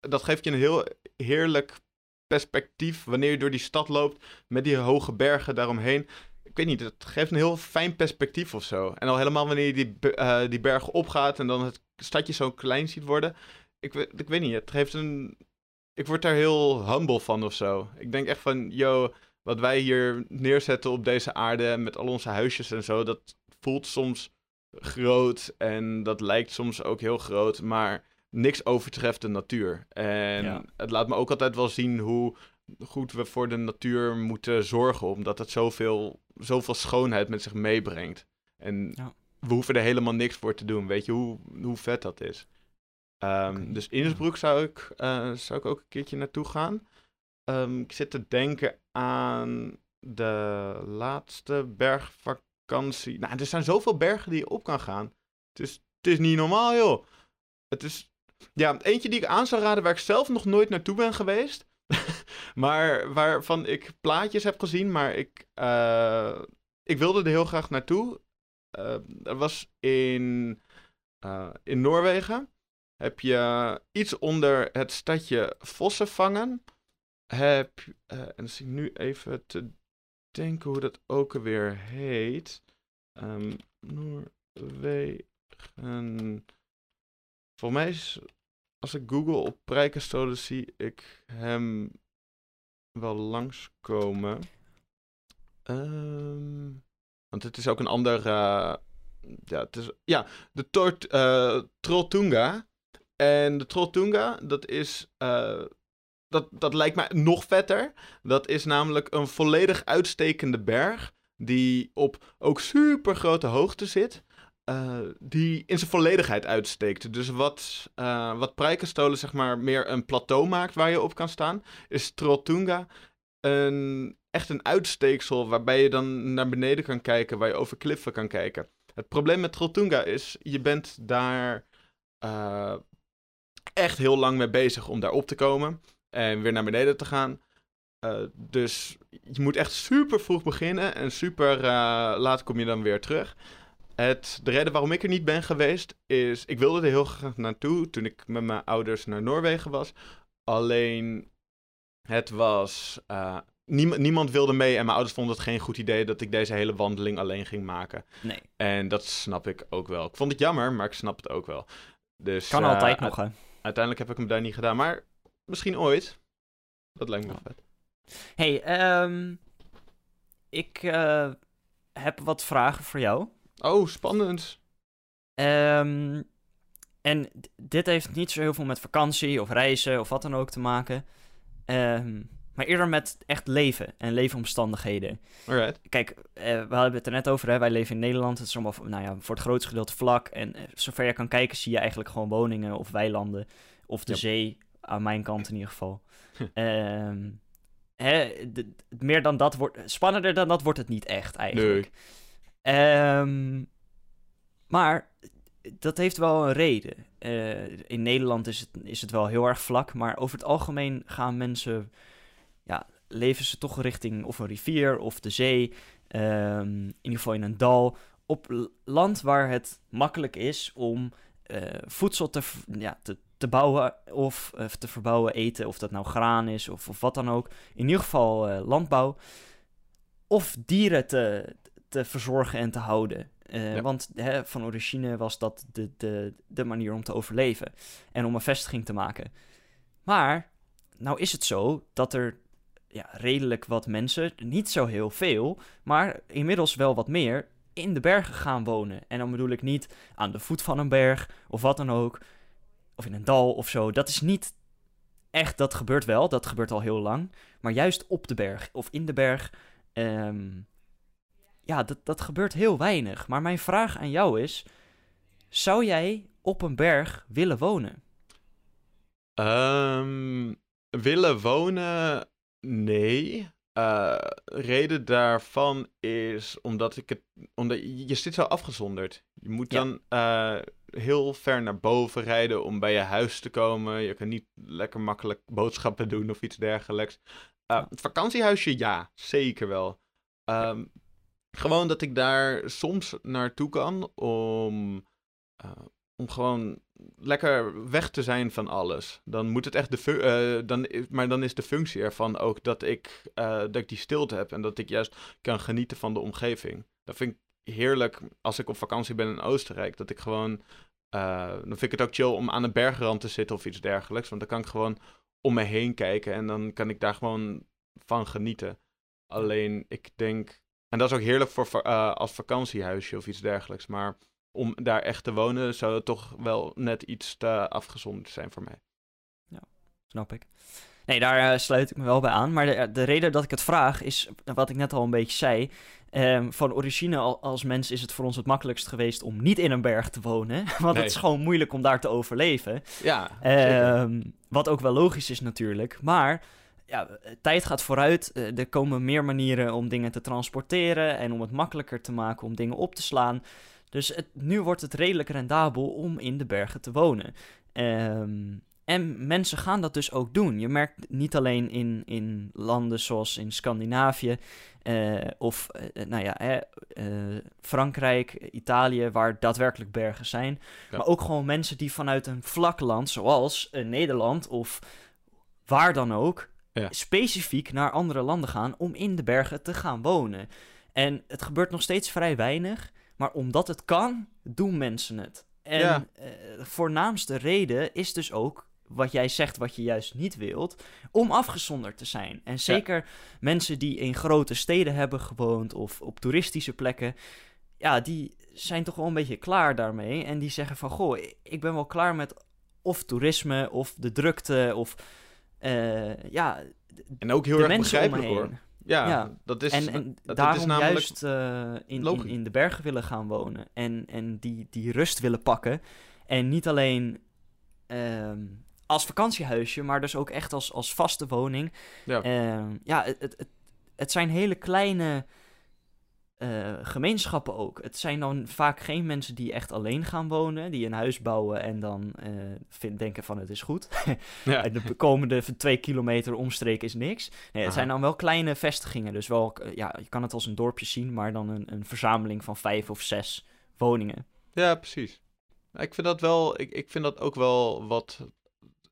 dat geeft je een heel heerlijk perspectief wanneer je door die stad loopt met die hoge bergen daaromheen. Ik weet niet, het geeft een heel fijn perspectief of zo. En al helemaal wanneer je die, eh, die bergen opgaat en dan het stadje zo klein ziet worden. Ik, ik weet niet, het geeft een... Ik word daar heel humble van of zo. Ik denk echt van, yo, wat wij hier neerzetten op deze aarde met al onze huisjes en zo, dat voelt soms groot en dat lijkt soms ook heel groot, maar niks overtreft de natuur. En Ja. het laat me ook altijd wel zien hoe goed we voor de natuur moeten zorgen, omdat het zoveel, zoveel schoonheid met zich meebrengt. En Ja. we hoeven er helemaal niks voor te doen. Weet je hoe, hoe vet dat is? Ehm, Dus Innsbruck zou ik, eh, zou ik ook een keertje naartoe gaan. Ehm, ik zit te denken aan de laatste bergvakantie. Nou, er zijn zoveel bergen die je op kan gaan. Het is, het is niet normaal, joh. Het is... Ja, eentje die ik aan zou raden waar ik zelf nog nooit naartoe ben geweest. <laughs> maar waarvan ik plaatjes heb gezien, maar ik, eh, ik wilde er heel graag naartoe. Eh, dat was in, eh, in Noorwegen. Heb je iets onder het stadje Vossenvangen. Heb, en dan zit ik nu even te denken hoe dat ook alweer heet. Ehm Noorwegen. Volgens mij is, als ik Google op Prijkenstolen zie ik hem wel langskomen. Ehm want het is ook een ander. eh, ja, het is, ja, de Tort, eh. En de Trolltunga, dat is. eh, dat, dat lijkt mij nog vetter. Dat is namelijk een volledig uitstekende berg. die op ook super grote hoogte zit. Eh, die in zijn volledigheid uitsteekt. Dus wat, eh wat Prijkenstolen zeg maar meer een plateau maakt waar je op kan staan, is Trolltunga een, echt een uitsteeksel waarbij je dan naar beneden kan kijken, waar je over kliffen kan kijken. Het probleem met Trolltunga is, je bent daar eh, echt heel lang mee bezig om daar op te komen en weer naar beneden te gaan. Dus je moet echt super vroeg beginnen en super laat kom je dan weer terug. Het, de reden waarom ik er niet ben geweest is, ik wilde er heel graag naartoe toen ik met mijn ouders naar Noorwegen was. Alleen, het was, eh, niemand, niemand wilde mee en mijn ouders vonden het geen goed idee dat ik deze hele wandeling alleen ging maken. Nee, En dat snap ik ook wel. Ik vond het jammer, maar ik snap het ook wel. Dus, kan eh, altijd nog, hè. Uiteindelijk heb ik hem daar niet gedaan, maar misschien ooit. Dat lijkt me wel vet. hey, ehm, ik eh, heb wat vragen voor jou. Oh, spannend. Ehm, en dit heeft niet zo heel veel met vakantie of reizen of wat dan ook te maken. Ehm, maar eerder met echt leven en leefomstandigheden. Alright. Kijk, eh, we hadden het er net over, hè? wij leven in Nederland. Het is allemaal, nou ja, voor het grootste gedeelte vlak. En eh, zover je kan kijken zie je eigenlijk gewoon woningen of weilanden. Of de Yep. zee, aan mijn kant in ieder geval. <laughs> Ehm, hè, de- meer dan dat wordt, spannender dan dat wordt het niet echt eigenlijk. Ehm, maar dat heeft wel een reden. Eh, in Nederland is het, is het wel heel erg vlak, maar over het algemeen gaan mensen, ja, leven ze toch richting of een rivier of de zee, ehm, in ieder geval in een dal, op land waar het makkelijk is om eh, voedsel te, ja, te, te bouwen of eh, te verbouwen, eten, of dat nou graan is of, wat dan ook. In ieder geval landbouw. Of dieren te, te verzorgen en te houden. Eh, Ja. Want hè, van origine was dat de, de, de manier om te overleven en om een vestiging te maken. Maar, nou is het zo dat er ja, redelijk wat mensen, niet zo heel veel, maar inmiddels wel wat meer, in de bergen gaan wonen. En dan bedoel ik niet aan de voet van een berg of wat dan ook, of in een dal of zo. Dat is niet echt, dat gebeurt wel, dat gebeurt al heel lang. Maar juist op de berg of in de berg, ehm, ja, dat, dat gebeurt heel weinig. Maar mijn vraag aan jou is, zou jij op een berg willen wonen? Ehm, willen wonen? Nee. Eh, reden daarvan is omdat ik het. Omdat je zit zo afgezonderd. Je moet Ja. dan eh, heel ver naar boven rijden om bij je huis te komen. Je kan niet lekker makkelijk boodschappen doen of iets dergelijks. Eh, Ja. Het vakantiehuisje, ja, zeker wel. Ehm, gewoon dat ik daar soms naartoe kan om, eh, om gewoon lekker weg te zijn van alles. Dan moet het echt de eh, dan, maar dan is de functie ervan ook dat ik, eh, dat ik die stilte heb en dat ik juist kan genieten van de omgeving. Dat vind ik heerlijk als ik op vakantie ben in Oostenrijk. Dat ik gewoon, dan vind ik het ook chill om aan een bergrand te zitten of iets dergelijks. Want dan kan ik gewoon om me heen kijken en dan kan ik daar gewoon van genieten. Alleen ik denk, en dat is ook heerlijk voor eh, als vakantiehuisje of iets dergelijks. Maar om daar echt te wonen zou het toch wel net iets te afgezonderd zijn voor mij. Snap ik. Nee, daar eh, sluit ik me wel bij aan. Maar de, de reden dat ik het vraag is, wat ik net al een beetje zei. ehm, van origine al, als mens is het voor ons het makkelijkst geweest om niet in een berg te wonen. <laughs> Want Nee. het is gewoon moeilijk om daar te overleven. Ja, Ehm, wat ook wel logisch is natuurlijk. Maar ja, tijd gaat vooruit. Eh, er komen meer manieren om dingen te transporteren en om het makkelijker te maken om dingen op te slaan. Dus het, nu wordt het redelijk rendabel om in de bergen te wonen. Ehm, en mensen gaan dat dus ook doen. Je merkt niet alleen in, in landen zoals in Scandinavië eh, of eh, nou ja, eh, Frankrijk, Italië, waar daadwerkelijk bergen zijn. Ja. Maar ook gewoon mensen die vanuit een vlak land, zoals eh, Nederland of waar dan ook, Ja. specifiek naar andere landen gaan om in de bergen te gaan wonen. En het gebeurt nog steeds vrij weinig, maar omdat het kan, doen mensen het. En Ja. eh, de voornaamste reden is dus ook wat jij zegt, wat je juist niet wilt, om afgezonderd te zijn. En zeker mensen die in grote steden hebben gewoond of op toeristische plekken, ja, die zijn toch wel een beetje klaar daarmee. En die zeggen van, goh, ik ben wel klaar met of toerisme of de drukte of, eh, ja, En ook heel erg begrijpelijk hoor. Ja, Ja, dat is, en en dat daarom is namelijk... juist eh, in, in, de bergen willen gaan wonen. En, en die, die rust willen pakken. En niet alleen ehm, als vakantiehuisje, maar dus ook echt als, als vaste woning. Ja. Ehm, ja, het, het, het, het zijn hele kleine eh, gemeenschappen ook. Het zijn dan vaak geen mensen die echt alleen gaan wonen, die een huis bouwen en dan eh, vind, denken van het is goed. <laughs> ja. De komende twee kilometer omstreek is niks. Nee, het zijn dan wel kleine vestigingen. Dus wel, eh, ja, je kan het als een dorpje zien, maar dan een, een verzameling van vijf of zes woningen. Ja, precies. Ik vind dat wel, ik, ik vind dat ook wel wat.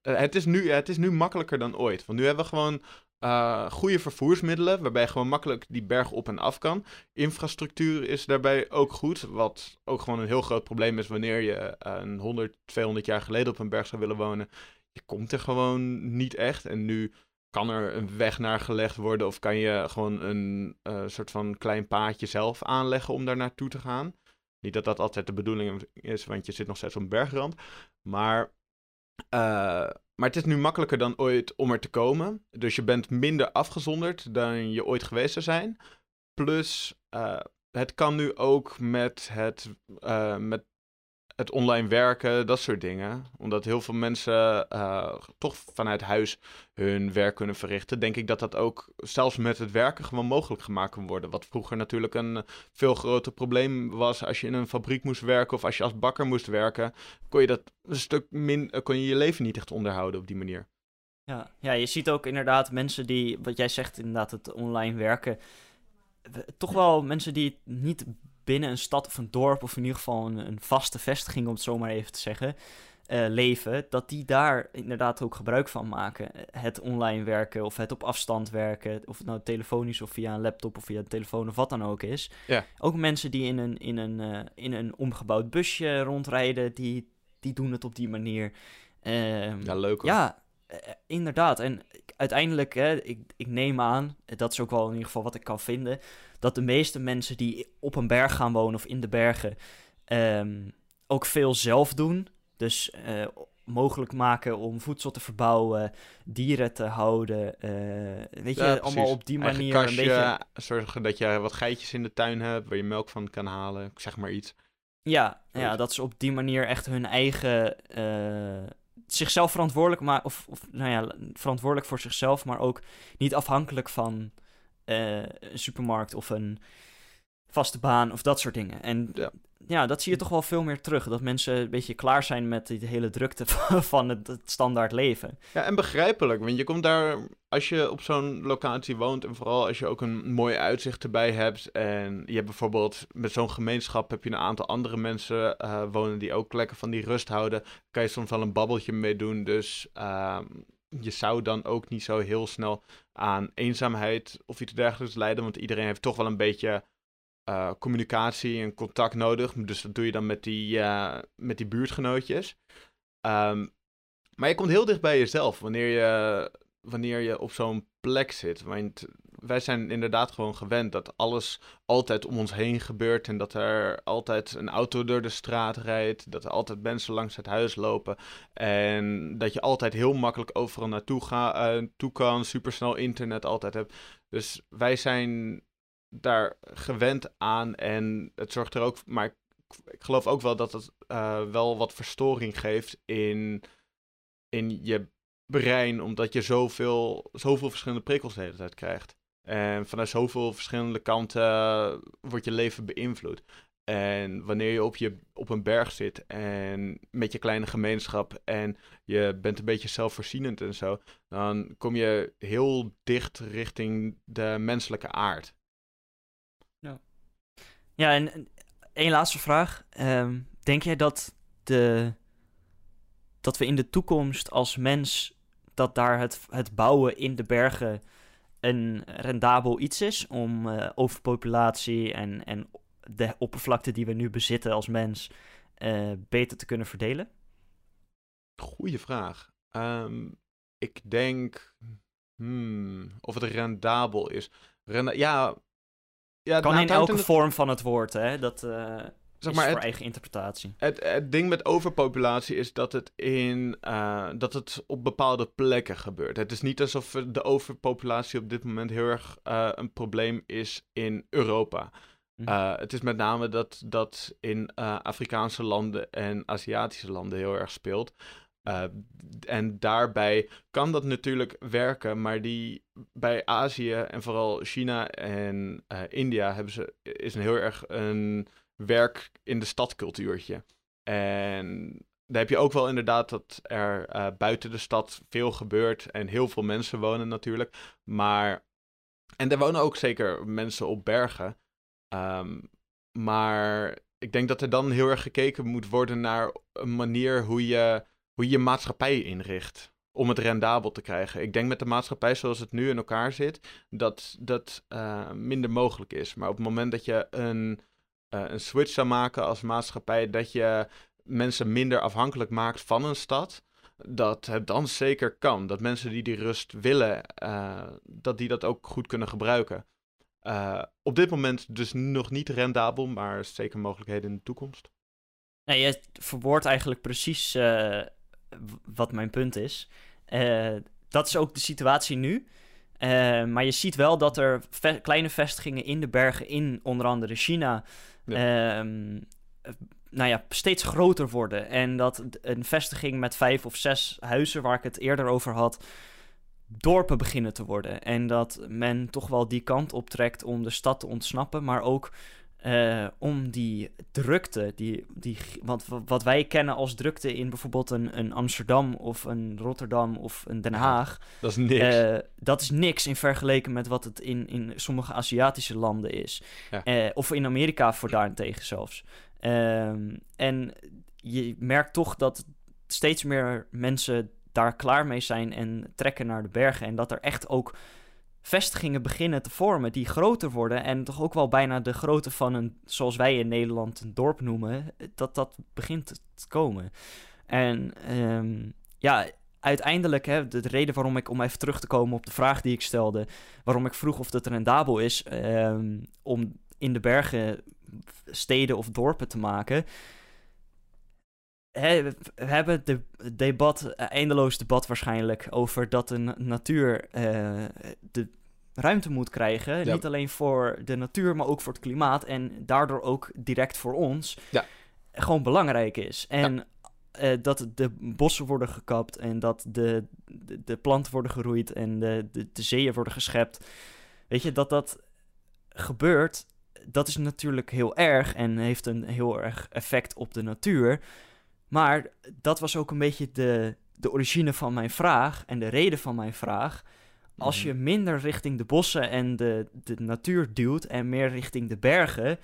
het, is nu, het is nu makkelijker dan ooit. Want nu hebben we gewoon eh, goede vervoersmiddelen, waarbij je gewoon makkelijk die berg op en af kan. Infrastructuur is daarbij ook goed, wat ook gewoon een heel groot probleem is wanneer je eh, een 100, 200 jaar geleden op een berg zou willen wonen. Je komt er gewoon niet echt. En nu kan er een weg naar gelegd worden of kan je gewoon een eh, soort van klein paadje zelf aanleggen om daar naartoe te gaan. Niet dat dat altijd de bedoeling is, want je zit nog steeds op een bergrand. Maar, eh, maar het is nu makkelijker dan ooit om er te komen. Dus je bent minder afgezonderd dan je ooit geweest zou zijn. Plus, eh, het kan nu ook met het, eh, met het online werken, dat soort dingen. Omdat heel veel mensen eh, toch vanuit huis hun werk kunnen verrichten. Denk ik dat dat ook zelfs met het werken gewoon mogelijk gemaakt kan worden. Wat vroeger natuurlijk een veel groter probleem was als je in een fabriek moest werken of als je als bakker moest werken. Kon je dat een stuk min, eh, kon je je leven niet echt onderhouden op die manier. Ja, ja, je ziet ook inderdaad mensen die, wat jij zegt, inderdaad het online werken. we- Toch wel mensen die niet binnen een stad of een dorp, of in ieder geval een, een vaste vestiging, om het zo maar even te zeggen, eh, leven. Dat die daar inderdaad ook gebruik van maken. Het online werken of het op afstand werken. Of het nou telefonisch of via een laptop of via een telefoon of wat dan ook is. Ja. Ook mensen die in een, in een, eh, in een omgebouwd busje rondrijden, die, die doen het op die manier. Ehm, Ja, leuk hoor. ja, inderdaad. En uiteindelijk, hè, ik, ik neem aan, eh, dat is ook wel in ieder geval wat ik kan vinden, dat de meeste mensen die op een berg gaan wonen of in de bergen ehm, ook veel zelf doen. Dus eh, mogelijk maken om voedsel te verbouwen, dieren te houden. eh, weet je, Ja, allemaal op die manier kastje, een beetje... Zorgen dat je wat geitjes in de tuin hebt waar je melk van kan halen. Zeg maar iets. Ja, ja, dat ze op die manier echt hun eigen. eh, zichzelf verantwoordelijk maken. Of, of nou ja, verantwoordelijk voor zichzelf, maar ook niet afhankelijk van eh, een supermarkt of een vaste baan of dat soort dingen. En Ja. Ja. dat zie je toch wel veel meer terug. Dat mensen een beetje klaar zijn met die hele drukte <laughs> van het, standaard leven. Ja, en begrijpelijk, want je komt daar, als je op zo'n locatie woont en vooral als je ook een mooi uitzicht erbij hebt en je hebt bijvoorbeeld met zo'n gemeenschap heb je een aantal andere mensen eh, wonen die ook lekker van die rust houden, kan je soms wel een babbeltje mee doen, dus ehm, je zou dan ook niet zo heel snel aan eenzaamheid of iets dergelijks lijden, want iedereen heeft toch wel een beetje eh, communicatie en contact nodig, dus dat doe je dan met die, eh, met die buurtgenootjes. Ehm, maar je komt heel dicht bij jezelf wanneer je, wanneer je op zo'n plek zit. Want wij zijn inderdaad gewoon gewend dat alles altijd om ons heen gebeurt. En dat er altijd een auto door de straat rijdt. Dat er altijd mensen langs het huis lopen. En dat je altijd heel makkelijk overal naartoe ga, eh, toe kan. Supersnel internet altijd hebt. Dus wij zijn daar gewend aan. En het zorgt er ook. Maar ik, geloof ook wel dat het eh, wel wat verstoring geeft in in je brein, omdat je zoveel, zoveel verschillende prikkels de hele tijd krijgt. En vanuit zoveel verschillende kanten wordt je leven beïnvloed. En wanneer je op, je op een berg zit en met je kleine gemeenschap en je bent een beetje zelfvoorzienend en zo, dan kom je heel dicht richting de menselijke aard. Ja, en één laatste vraag. Ehm, denk jij dat, de, dat we in de toekomst als mens, dat daar het, het bouwen in de bergen een rendabel iets is om eh, overpopulatie en, en de oppervlakte die we nu bezitten als mens eh, beter te kunnen verdelen? Goeie vraag. Ehm, ik denk hmm, of het rendabel is. Ja, ja Kan nou, in elke vorm van het woord, hè? Dat, eh, zeg is maar, voor het, eigen interpretatie. het, het ding met overpopulatie is dat het, in, eh, dat het op bepaalde plekken gebeurt. Het is niet alsof de overpopulatie op dit moment heel erg eh, een probleem is in Europa. Hm. Het is met name dat dat in Afrikaanse landen en Aziatische landen heel erg speelt. Uh, en daarbij kan dat natuurlijk werken, maar die, bij Azië en vooral China en India hebben ze, is een heel erg een werk in de stadcultuurtje. En daar heb je ook wel inderdaad dat er buiten de stad veel gebeurt en heel veel mensen wonen natuurlijk. Maar, en er wonen ook zeker mensen op bergen. Um, maar ik denk dat er dan heel erg gekeken moet worden naar een manier hoe je hoe je, je maatschappij inricht. Om het rendabel te krijgen. Ik denk met de maatschappij zoals het nu in elkaar zit, dat dat uh, minder mogelijk is. Maar op het moment dat je een, uh, een switch zou maken als maatschappij, dat je mensen minder afhankelijk maakt van een stad, dat het dan zeker kan. Dat mensen die die rust willen, uh, dat die dat ook goed kunnen gebruiken. Op dit moment dus nog niet rendabel, maar zeker mogelijkheden in de toekomst. Nee, je verwoordt eigenlijk precies wat mijn punt is. Uh, dat is ook de situatie nu. maar je ziet wel dat er ve kleine vestigingen in de bergen, in onder andere China, ja. um, nou ja, steeds groter worden. En dat een vestiging met vijf of zes huizen, waar ik het eerder over had, dorpen beginnen te worden. En dat men toch wel die kant optrekt om de stad te ontsnappen, maar ook uh, om die drukte, die, die, want wat wij kennen als drukte in bijvoorbeeld een, een Amsterdam of een Rotterdam of een Den Haag. Dat is niks. Uh, dat is niks in vergelijking met wat het in, in sommige Aziatische landen is. Ja. Uh, of in Amerika voor daarentegen zelfs. Ehm, en je merkt toch dat steeds meer mensen daar klaar mee zijn en trekken naar de bergen. En dat er echt ook vestigingen beginnen te vormen die groter worden. En toch ook wel bijna de grootte van een, zoals wij in Nederland een dorp noemen, dat dat begint te komen. En um, ja, uiteindelijk, hè, de, de, reden waarom ik, om even terug te komen op de vraag die ik stelde, waarom ik vroeg of het rendabel is um, om in de bergen steden of dorpen te maken He, we hebben het de, debat, eindeloos debat waarschijnlijk, over dat de natuur uh, de ruimte moet krijgen. Ja. Niet alleen voor de natuur, maar ook voor het klimaat. En daardoor ook direct voor ons. Ja. Gewoon belangrijk is. En ja. uh, dat de bossen worden gekapt en dat de, de, de planten worden geroeid en de, de, de zeeën worden geschept. Weet je, dat dat gebeurt, dat is natuurlijk heel erg en heeft een heel erg effect op de natuur. Maar dat was ook een beetje de, de origine van mijn vraag en de reden van mijn vraag. Als Mhm. je minder richting de bossen en de, de natuur duwt en meer richting de bergen,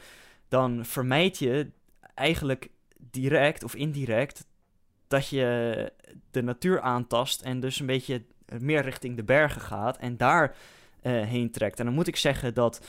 dan vermijd je eigenlijk direct of indirect dat je de natuur aantast en dus een beetje meer richting de bergen gaat en daar uh, heen trekt. En dan moet ik zeggen dat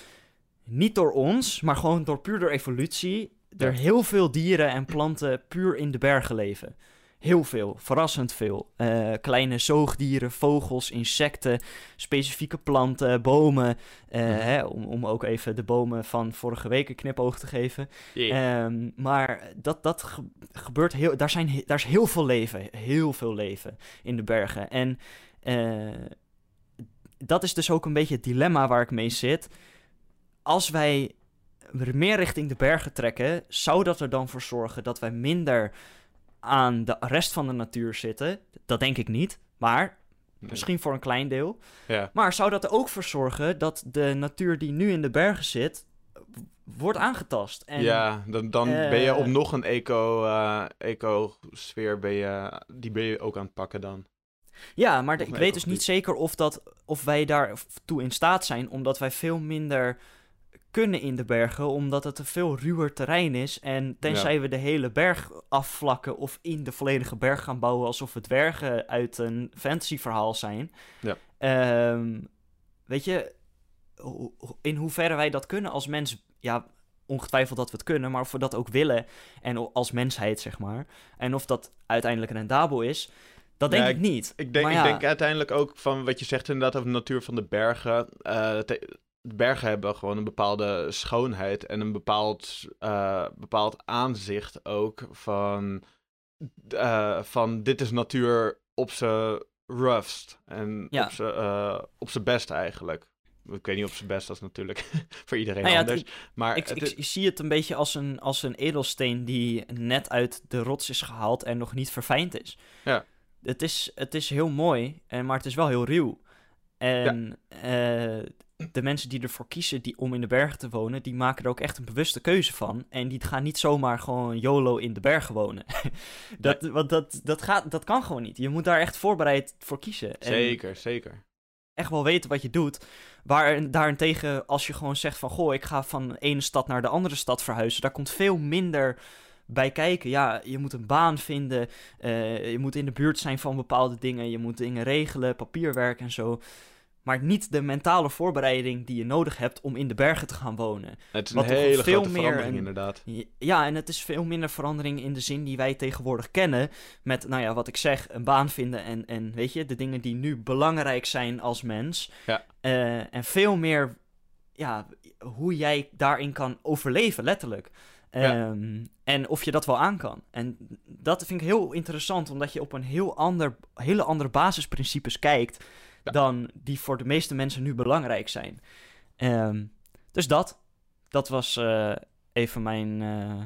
niet door ons, maar gewoon door puur door evolutie er heel veel dieren en planten puur in de bergen leven. Heel veel, verrassend veel. Uh, kleine zoogdieren, vogels, insecten, specifieke planten, bomen. Uh, mm. hè, om, om ook even de bomen van vorige week een knipoog te geven. Yeah. Um, maar dat, dat ge gebeurt heel. Daar, zijn, daar is heel veel leven. Heel veel leven in de bergen. En uh, dat is dus ook een beetje het dilemma waar ik mee zit. Als wij meer richting de bergen trekken, zou dat er dan voor zorgen dat wij minder aan de rest van de natuur zitten? Dat denk ik niet, maar misschien voor een klein deel. Ja. Maar zou dat er ook voor zorgen dat de natuur die nu in de bergen zit, wordt aangetast? En, ja, dan, dan uh, ben je op nog een eco, uh, eco-sfeer, ben je, die ben je ook aan het pakken dan. Ja, maar ik weet dus niet zeker of, dat, of wij daartoe in staat zijn, omdat wij veel minder kunnen in de bergen, omdat het een veel ruwer terrein is. En tenzij ja. we de hele berg afvlakken of in de volledige berg gaan bouwen alsof we dwergen uit een fantasyverhaal zijn. Ja. Um, weet je, in hoeverre wij dat kunnen als mens, ja, ongetwijfeld dat we het kunnen, maar of we dat ook willen en als mensheid, zeg maar. En of dat uiteindelijk rendabel is, dat denk ja, ik niet. Ik denk, ja, ik denk uiteindelijk ook van wat je zegt inderdaad over de natuur van de bergen. Uh, de bergen hebben gewoon een bepaalde schoonheid en een bepaald, eh, bepaald aanzicht ook van, eh, van dit is natuur op zijn roughst en Ja. op zijn eh, op zijn best eigenlijk. Ik weet niet op zijn best, dat is natuurlijk <laughs> voor iedereen Nou ja, anders. ik, maar ik, het ik zie het een beetje als een, als een edelsteen die net uit de rots is gehaald en nog niet verfijnd is. Ja. Het is, het is heel mooi, en, maar het is wel heel ruw. En eh, de mensen die ervoor kiezen die, om in de bergen te wonen, die maken er ook echt een bewuste keuze van. En die gaan niet zomaar gewoon YOLO in de bergen wonen. <laughs> dat, Want dat, dat, gaat, dat kan gewoon niet. Je moet daar echt voorbereid voor kiezen. En zeker, zeker. echt wel weten wat je doet. Waar daarentegen, als je gewoon zegt van... Goh, ik ga van de ene stad naar de andere stad verhuizen... daar komt veel minder bij kijken. Ja, je moet een baan vinden. eh, je moet in de buurt zijn van bepaalde dingen. Je moet dingen regelen, papierwerk en zo. Maar niet de mentale voorbereiding die je nodig hebt... om in de bergen te gaan wonen. Het is een hele veel grote meer verandering een- inderdaad. Ja, en het is veel minder verandering in de zin die wij tegenwoordig kennen. Met, nou ja, wat ik zeg, een baan vinden en, en weet je, de dingen die nu belangrijk zijn als mens. Ja. Eh, en veel meer, ja, hoe jij daarin kan overleven, letterlijk. Ja. Ehm, en of je dat wel aan kan. En dat vind ik heel interessant, omdat je op een heel ander, hele andere basisprincipes kijkt. Ja. dan die voor de meeste mensen nu belangrijk zijn. Ehm, dus dat. Dat was eh, even mijn, eh,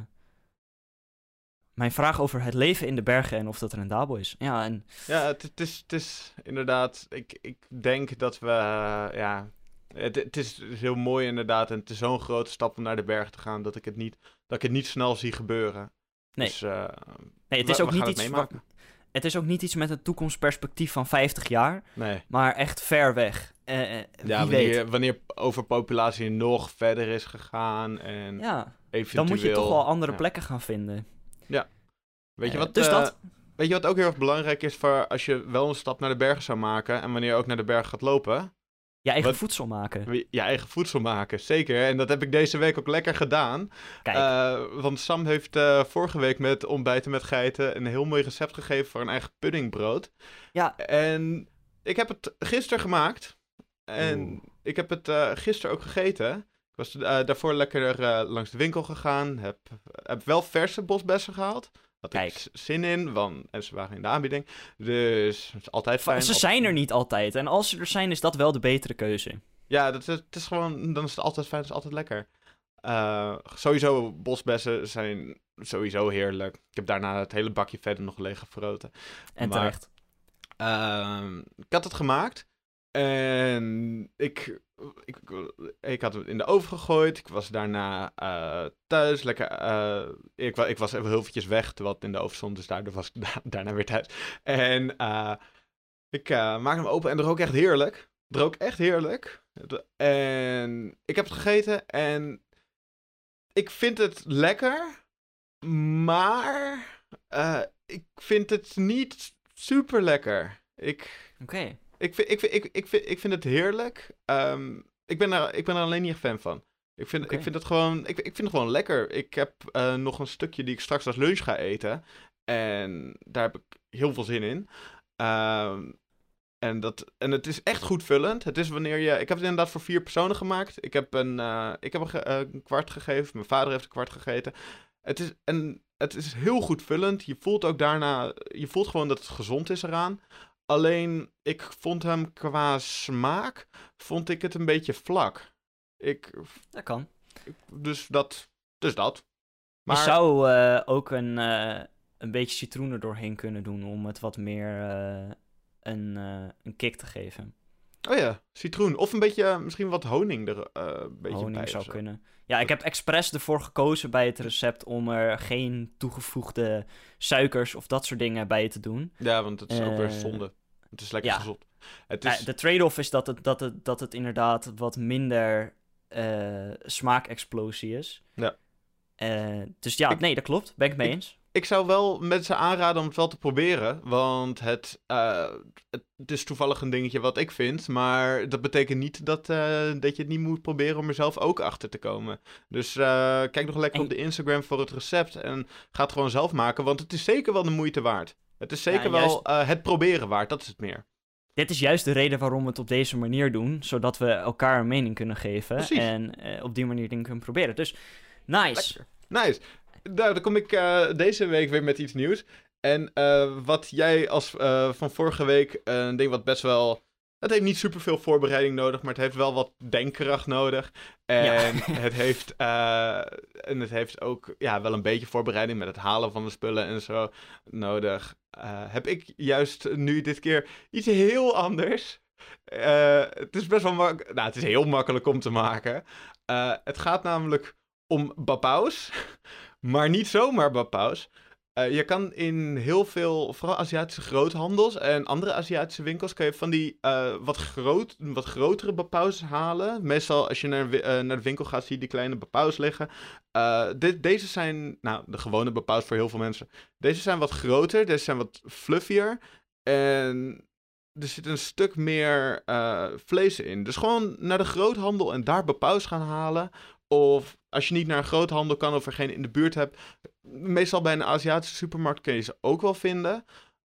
mijn vraag over het leven in de bergen en of dat rendabel is. Ja, en Ja, het, het, is, het is inderdaad. Ik, ik denk dat we. eh, ja, het, het is heel mooi inderdaad. En het is zo'n grote stap om naar de berg te gaan. dat ik het niet, dat ik het niet snel zie gebeuren. Nee. Dus, nee, het we- is ook we niet iets. Wat. Het is ook niet iets met een toekomstperspectief van 50 jaar, Nee. maar echt ver weg. Eh, eh, wie Ja, weet. wanneer, wanneer overpopulatie nog verder is gegaan. En Ja, eventueel. dan moet je toch wel andere ja. plekken gaan vinden. Weet je Eh, wat? dus dat. Weet je wat ook heel erg belangrijk is voor als je wel een stap naar de bergen zou maken. en wanneer je ook naar de berg gaat lopen. Je eigen wat- voedsel maken. je eigen voedsel maken. Zeker. En dat heb ik deze week ook lekker gedaan. Kijk, Eh, want Sam heeft eh, vorige week met ontbijten met geiten een heel mooi recept gegeven voor een eigen puddingbrood. Ja. En ik heb het gisteren gemaakt. En Oeh. ik heb het eh gisteren ook gegeten. Ik was daarvoor lekker langs de winkel gegaan. Heb, heb wel verse bosbessen gehaald. Had Kijk. ik zin in, want en ze waren in de aanbieding. Dus het is altijd fijn. ze zijn er niet altijd. En als ze er zijn, is dat wel de betere keuze. Ja, dat is, het is gewoon, dan is het altijd fijn, het is altijd lekker. Eh, sowieso, bosbessen zijn sowieso heerlijk. Ik heb daarna het hele bakje verder nog leeg gefroten. En Maar- terecht. Ehm, ik had het gemaakt. En ik, ik, ik had het in de oven gegooid. Ik was daarna eh, thuis. Lekker, eh, ik, ik was even heel eventjes weg terwijl in de oven stond. Dus daardoor was ik da- <laughs> daarna weer thuis. En eh, ik maakte hem open en het rook echt heerlijk. Het rook echt heerlijk. En ik heb het gegeten en ik vind het lekker. Maar ik vind het niet super lekker. Ik, Oké. Ik, vind, ik, vind, ik, ik, vind, ik vind het heerlijk. Ehm, ik, ben er, ik ben er alleen niet echt fan van. Ik vind, ik vind het gewoon, ik, ik vind het gewoon lekker. Ik heb eh, nog een stukje die ik straks als lunch ga eten. En daar heb ik heel veel zin in. Ehm, en, dat, en het is echt goed vullend. Het is wanneer je. Ik heb het inderdaad voor vier personen gemaakt. Ik heb een, eh, ik heb een, ge- eh, een kwart gegeven. Mijn vader heeft een kwart gegeten. Het is, en het is heel goed vullend. Je voelt ook daarna. Je voelt gewoon dat het gezond is eraan. Alleen, ik vond hem qua smaak. Vond ik het een beetje vlak. Ik, Dat kan. dus dat. Dus dat. Maar Je zou eh, ook een, eh, een beetje citroen er doorheen kunnen doen om het wat meer eh, een, een kick te geven. Oh ja, citroen. Of een beetje, eh, misschien wat honing er eh, een beetje Honing bij. zou kunnen. Ja, ik heb expres ervoor gekozen bij het recept om er geen toegevoegde suikers of dat soort dingen bij te doen. Ja, want het is ook weer Eh, zonde. Het is lekker ja. gezond. Het is, de trade-off is dat het, dat, het, dat het inderdaad wat minder smaakexplosie is. Ja. Dus ja, Ik- nee, dat klopt. Ben ik mee ik- eens. Ik zou wel mensen aanraden om het wel te proberen. Want het, eh, het, het is toevallig een dingetje wat ik vind. Maar dat betekent niet dat, eh, dat je het niet moet proberen om er zelf ook achter te komen. Dus eh, kijk nog lekker En- op de Instagram voor het recept. En ga het gewoon zelf maken. Want het is zeker wel de moeite waard. Het is zeker Ja, wel juist- het proberen waard. Dat is het meer. dit is juist de reden waarom we het op deze manier doen, zodat we elkaar een mening kunnen geven Precies. en op die manier dingen kunnen proberen. Dus nice. Nice. Nou, dan kom ik eh, deze week weer met iets nieuws. En eh, wat jij als eh, van vorige week een ding wat best wel. Het heeft niet superveel voorbereiding nodig, maar het heeft wel wat denkkracht nodig. En, Ja. <laughs> het, heeft, en het heeft ook ja, wel een beetje voorbereiding met het halen van de spullen en zo nodig. Heb ik juist nu dit keer iets heel anders. Het is best wel makkelijk. Nou, het is heel makkelijk om te maken. Het gaat namelijk om Bapaus. Maar niet zomaar Bapaus. Eh, je kan in heel veel, vooral Aziatische groothandels en andere Aziatische winkels, kan je van die eh, wat, groot, wat grotere Bapaus halen. Meestal als je naar, eh, naar de winkel gaat, zie je die kleine Bapaus liggen. Deze zijn, nou, de gewone Bapaus voor heel veel mensen. Deze zijn wat groter, deze zijn wat fluffier. En er zit een stuk meer vlees in. Dus gewoon naar de groothandel en daar Bapaus gaan halen. Of als je niet naar een groothandel kan of er geen in de buurt hebt. Meestal bij een Aziatische supermarkt kun je ze ook wel vinden.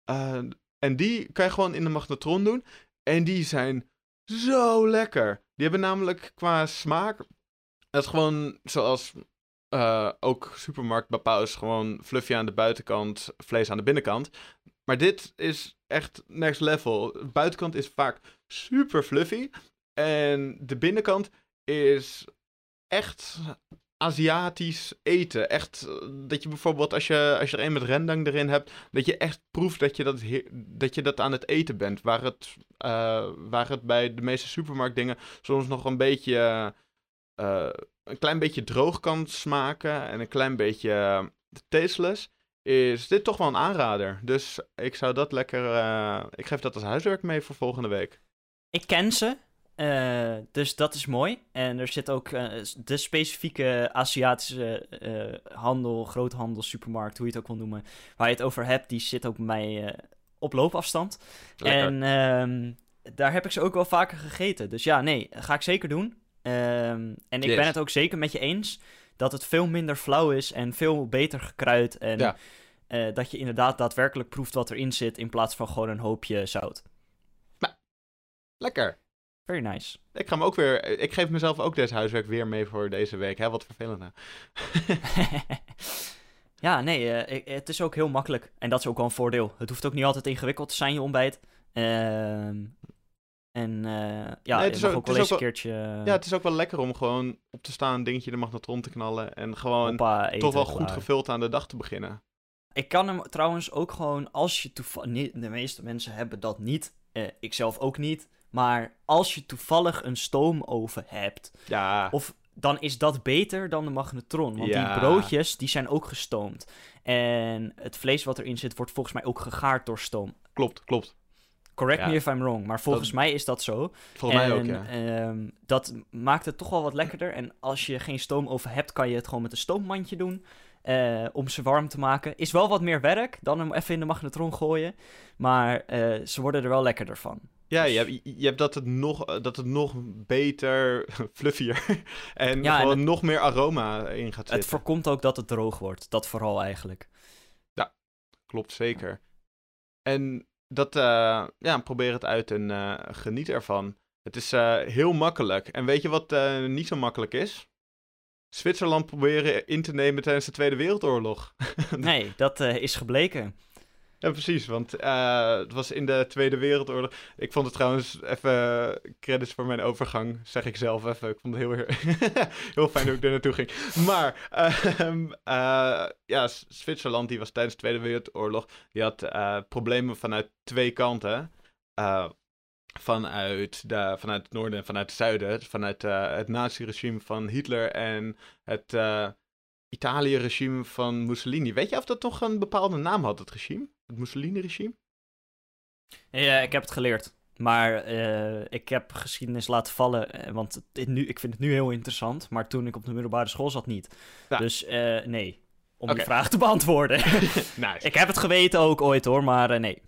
Eh, en die kan je gewoon in de magnetron doen. En die zijn zo lekker. Die hebben namelijk qua smaak. Het is gewoon zoals eh, ook supermarkt Bapaus. Gewoon fluffy aan de buitenkant, vlees aan de binnenkant. Maar dit is echt next level. De buitenkant is vaak super fluffy. En de binnenkant is echt Aziatisch eten. Echt eh, dat je bijvoorbeeld als je, als je er een met rendang erin hebt, dat je echt proeft dat je dat, dat, je dat aan het eten bent. Waar het, eh, waar het bij de meeste supermarktdingen soms nog een beetje, eh, een klein beetje droog kan smaken en een klein beetje tasteless, is dit toch wel een aanrader. Dus ik zou dat lekker, ik geef dat als huiswerk mee voor volgende week. Ik ken ze, eh, dus dat is mooi. En er zit ook eh, de specifieke Aziatische eh, handel, groothandel, supermarkt, hoe je het ook wil noemen, waar je het over hebt, die zit ook bij mij op loopafstand. Lekker. En ehm, daar heb ik ze ook wel vaker gegeten. Dus ja, nee, ga ik zeker doen. Ehm, en ik Yes. ben het ook zeker met je eens dat het veel minder flauw is en veel beter gekruid. En Ja. dat je inderdaad daadwerkelijk proeft wat erin zit in plaats van gewoon een hoopje zout. Lekker. Very nice. Ik ga hem ook weer. Ik geef mezelf ook deze huiswerk weer mee voor deze week. Hè? Wat vervelend. nou. <laughs> <laughs> ja, nee, eh, ik- het is ook heel makkelijk. En dat is ook wel een voordeel. Het hoeft ook niet altijd ingewikkeld te zijn, je ontbijt. Ehm, en eh, ja, Nee, het is ook- wel eens een keertje ja, het is ook wel lekker om gewoon op te staan, een dingetje de magnetron te knallen. En gewoon hoppa, eten, toch wel goed klaar. gevuld aan de dag te beginnen. Ik kan hem trouwens ook gewoon, als je toevallig... De meeste mensen hebben dat niet. Eh, ik zelf ook niet. Maar als je toevallig een stoomoven hebt... Ja, Of dan is dat beter dan de magnetron. Want Ja. die broodjes, die zijn ook gestoomd. En het vlees wat erin zit, wordt volgens mij ook gegaard door stoom. klopt, klopt. Correct Ja. me if I'm wrong, maar volgens Dat- mij is dat zo. Volgens mij ook, En, ja. ehm, dat maakt het toch wel wat lekkerder. En als je geen stoomoven hebt, kan je het gewoon met een stoommandje doen. Eh, om ze warm te maken. Is wel wat meer werk dan hem even in de magnetron gooien. Maar eh, ze worden er wel lekkerder van. Ja, dus- je hebt, je hebt dat, het nog, dat het nog beter, <laughs> fluffier <laughs> en Ja, en het- nog meer aroma in gaat Het zitten. voorkomt ook dat het droog wordt. Dat vooral eigenlijk. Klopt, zeker. En dat, eh, ja, probeer het uit en geniet ervan. Het is heel makkelijk. En weet je wat niet zo makkelijk is? Zwitserland proberen in te nemen tijdens de Tweede Wereldoorlog. <laughs> Nee, dat eh, is gebleken. Ja, precies, want eh, het was in de Tweede Wereldoorlog. Ik vond het trouwens even credits voor mijn overgang, zeg ik zelf even. Ik vond het heel, <laughs> heel fijn dat ik er naartoe ging. Maar ehm, eh, ja, Zwitserland die was tijdens de Tweede Wereldoorlog, die had problemen vanuit twee kanten. Vanuit, de, vanuit het noorden en vanuit het zuiden. Vanuit eh, het nazi-regime van Hitler en het eh, Italië-regime van Mussolini. Weet je of dat toch een bepaalde naam had, het regime? Het Mussolini-regime? Ja, ik heb het geleerd. Maar eh, ik heb geschiedenis laten vallen, want het, nu, ik vind het nu heel interessant. Maar toen ik op de middelbare school zat niet. Ja. Dus nee, om Oké. die vraag te beantwoorden. <laughs> nice. ik heb het geweten ook ooit hoor, maar nee.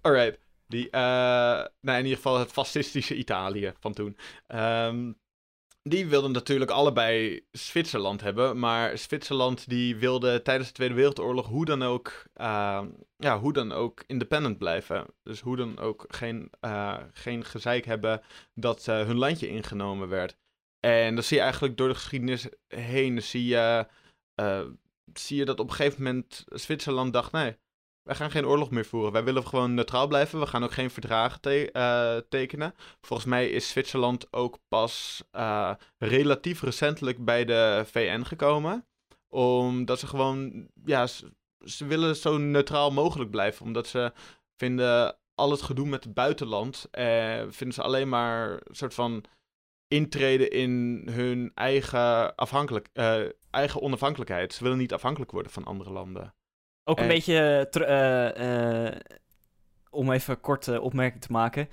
Alright. Die, eh, nou, in ieder geval het fascistische Italië van toen. Ehm, die wilden natuurlijk allebei Zwitserland hebben. Maar Zwitserland die wilde tijdens de Tweede Wereldoorlog hoe dan ook, uh, ja, hoe dan ook independent blijven. Dus hoe dan ook geen, uh, geen gezeik hebben dat uh, hun landje ingenomen werd. En dan zie je eigenlijk door de geschiedenis heen, zie je, zie je dat op een gegeven moment Zwitserland dacht, nee, wij gaan geen oorlog meer voeren. Wij willen gewoon neutraal blijven. We gaan ook geen verdragen te tekenen. Volgens mij is Zwitserland ook pas uh, relatief recentelijk bij de VN gekomen. Omdat ze gewoon, ja, ze, willen zo neutraal mogelijk blijven. Omdat ze vinden al het gedoe met het buitenland, eh, vinden ze alleen maar een soort van intreden in hun eigen, afhankelijk, uh, eigen onafhankelijkheid. Ze willen niet afhankelijk worden van andere landen. Ook een beetje, uh, uh, om even kort uh, opmerking te maken,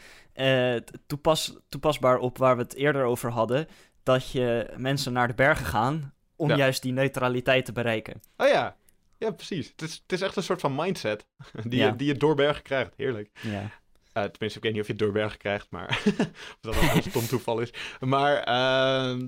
toepas, toepasbaar op waar we het eerder over hadden, dat je mensen naar de bergen gaan om Ja. juist die neutraliteit te bereiken. Oh ja, ja precies. Het is, het is echt een soort van mindset <laughs> die, Ja. je, die je door bergen krijgt. Heerlijk. Ja. Tenminste, ik weet niet of je het door bergen krijgt, maar <laughs> of dat een stom toeval is. Maar ehm,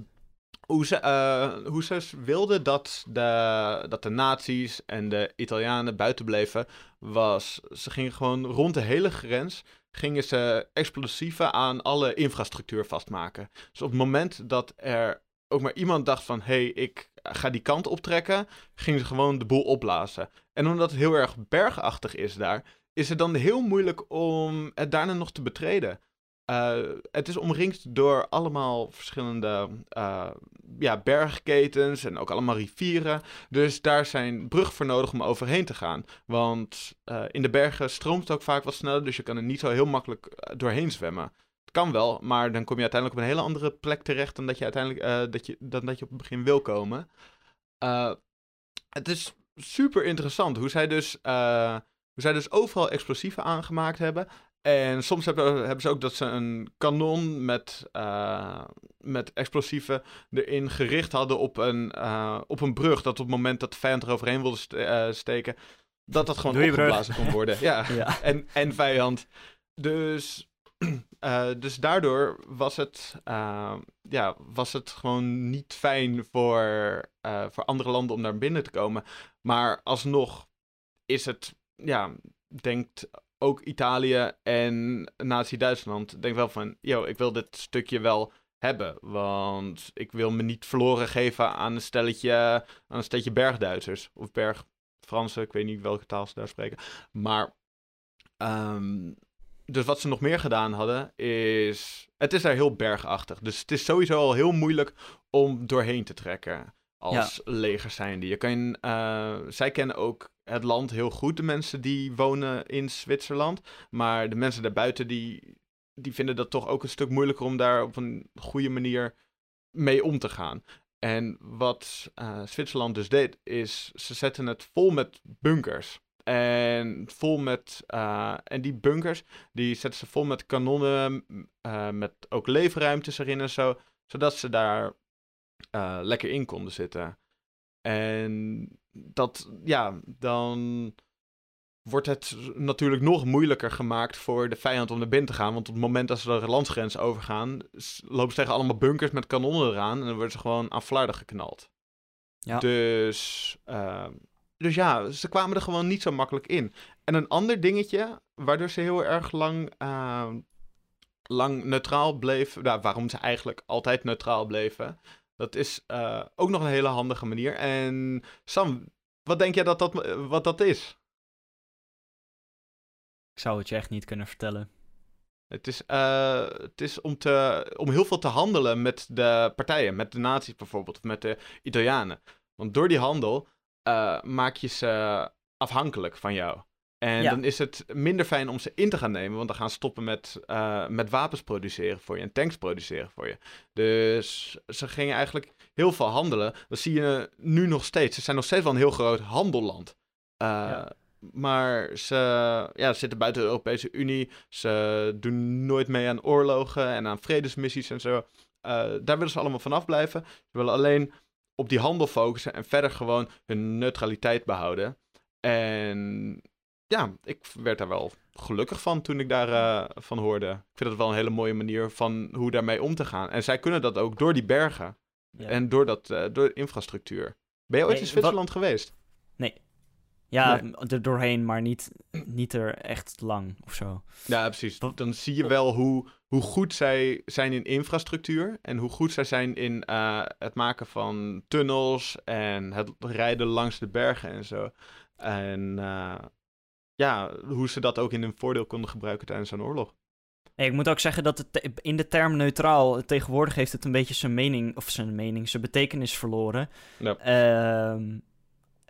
hoe, ze, eh, wilden dat de, dat de nazi's en de Italianen buiten bleven, was ze gingen gewoon rond de hele grens gingen ze explosieven aan alle infrastructuur vastmaken. Dus op het moment dat er ook maar iemand dacht van, hé, hey, ik ga die kant optrekken, gingen ze gewoon de boel opblazen. En omdat het heel erg bergachtig is daar, is het dan heel moeilijk om het daarna nog te betreden. Eh, het is omringd door allemaal verschillende eh, ja, bergketens en ook allemaal rivieren. Dus daar zijn bruggen voor nodig om overheen te gaan. Want eh, in de bergen stroomt het ook vaak wat sneller, dus je kan er niet zo heel makkelijk doorheen zwemmen. Het kan wel, maar dan kom je uiteindelijk op een hele andere plek terecht dan dat je uiteindelijk dat je, dan dat je op het begin wil komen. Het is super interessant hoe zij dus, hoe zij dus overal explosieven aangemaakt hebben. En soms hebben, hebben ze ook dat ze een kanon met, eh, met explosieven erin gericht hadden op een, eh, op een brug. Dat op het moment dat de vijand er overheen wilde eh, steken, dat dat gewoon brug. opgeblazen kon worden. Ja, <laughs> Ja. en, en vijand. Dus, <clears throat> dus daardoor was het, ja, was het gewoon niet fijn voor, voor andere landen om naar binnen te komen. Maar alsnog is het, ja, denkt ook Italië en Nazi-Duitsland, denk wel van, yo, ik wil dit stukje wel hebben. Want ik wil me niet verloren geven aan een stelletje, aan een stelletje bergduitsers. Of bergfransen, ik weet niet welke taal ze daar spreken. Maar, ehm, dus wat ze nog meer gedaan hadden, is... Het is daar heel bergachtig. Dus het is sowieso al heel moeilijk om doorheen te trekken als leger zijnde. Je kan, eh, zij kennen ook het land heel goed, de mensen die wonen in Zwitserland. Maar de mensen daarbuiten, die, die vinden dat toch ook een stuk moeilijker om daar op een goede manier mee om te gaan. En wat eh, Zwitserland dus deed, is ze zetten het vol met bunkers. En vol met. eh, en die bunkers, die zetten ze vol met kanonnen. met ook leefruimtes erin en zo. Zodat ze daar eh, lekker in konden zitten. En dat, ja, dan wordt het natuurlijk nog moeilijker gemaakt voor de vijand om naar binnen te gaan. Want op het moment dat ze de landsgrens overgaan, lopen ze tegen allemaal bunkers met kanonnen eraan. En dan worden ze gewoon aan flarden geknald. Ja. Dus, eh, dus ja, ze kwamen er gewoon niet zo makkelijk in. En een ander dingetje, waardoor ze heel erg lang, eh, lang neutraal bleven. Nou, waarom ze eigenlijk altijd neutraal bleven. Dat is eh, ook nog een hele handige manier. En Sam, wat denk jij dat dat, wat dat is? Ik zou het je echt niet kunnen vertellen. Het is, eh, het is om, te, om heel veel te handelen met de partijen, met de nazi's bijvoorbeeld, of met de Italianen. Want door die handel eh, maak je ze afhankelijk van jou. En Ja. dan is het minder fijn om ze in te gaan nemen, want dan gaan ze stoppen met, eh, met wapens produceren voor je en tanks produceren voor je. Dus ze gingen eigenlijk heel veel handelen. Dat zie je nu nog steeds. Ze zijn nog steeds wel een heel groot handelland. Ja. Maar ze, ja, ze zitten buiten de Europese Unie. Ze doen nooit mee aan oorlogen en aan vredesmissies en zo. Eh, daar willen ze allemaal vanaf blijven. Ze willen alleen op die handel focussen en verder gewoon hun neutraliteit behouden. En ja, ik werd daar wel gelukkig van toen ik daarvan van hoorde. Ik vind het wel een hele mooie manier van hoe daarmee om te gaan. En zij kunnen dat ook door die bergen Ja. en door, dat, eh, door de infrastructuur. Ben je ooit Nee, in Zwitserland geweest? Ja, Nee. er doorheen, maar niet, niet er echt lang of zo. Ja, precies. Dan zie je wel hoe, hoe goed zij zijn in infrastructuur en hoe goed zij zijn in eh, het maken van tunnels en het rijden langs de bergen en zo. En eh, ja, hoe ze dat ook in hun voordeel konden gebruiken tijdens zo'n oorlog. Nee, ik moet ook zeggen dat het in de term neutraal, tegenwoordig heeft het een beetje zijn mening, of zijn mening, zijn betekenis verloren. Ja. Ehm,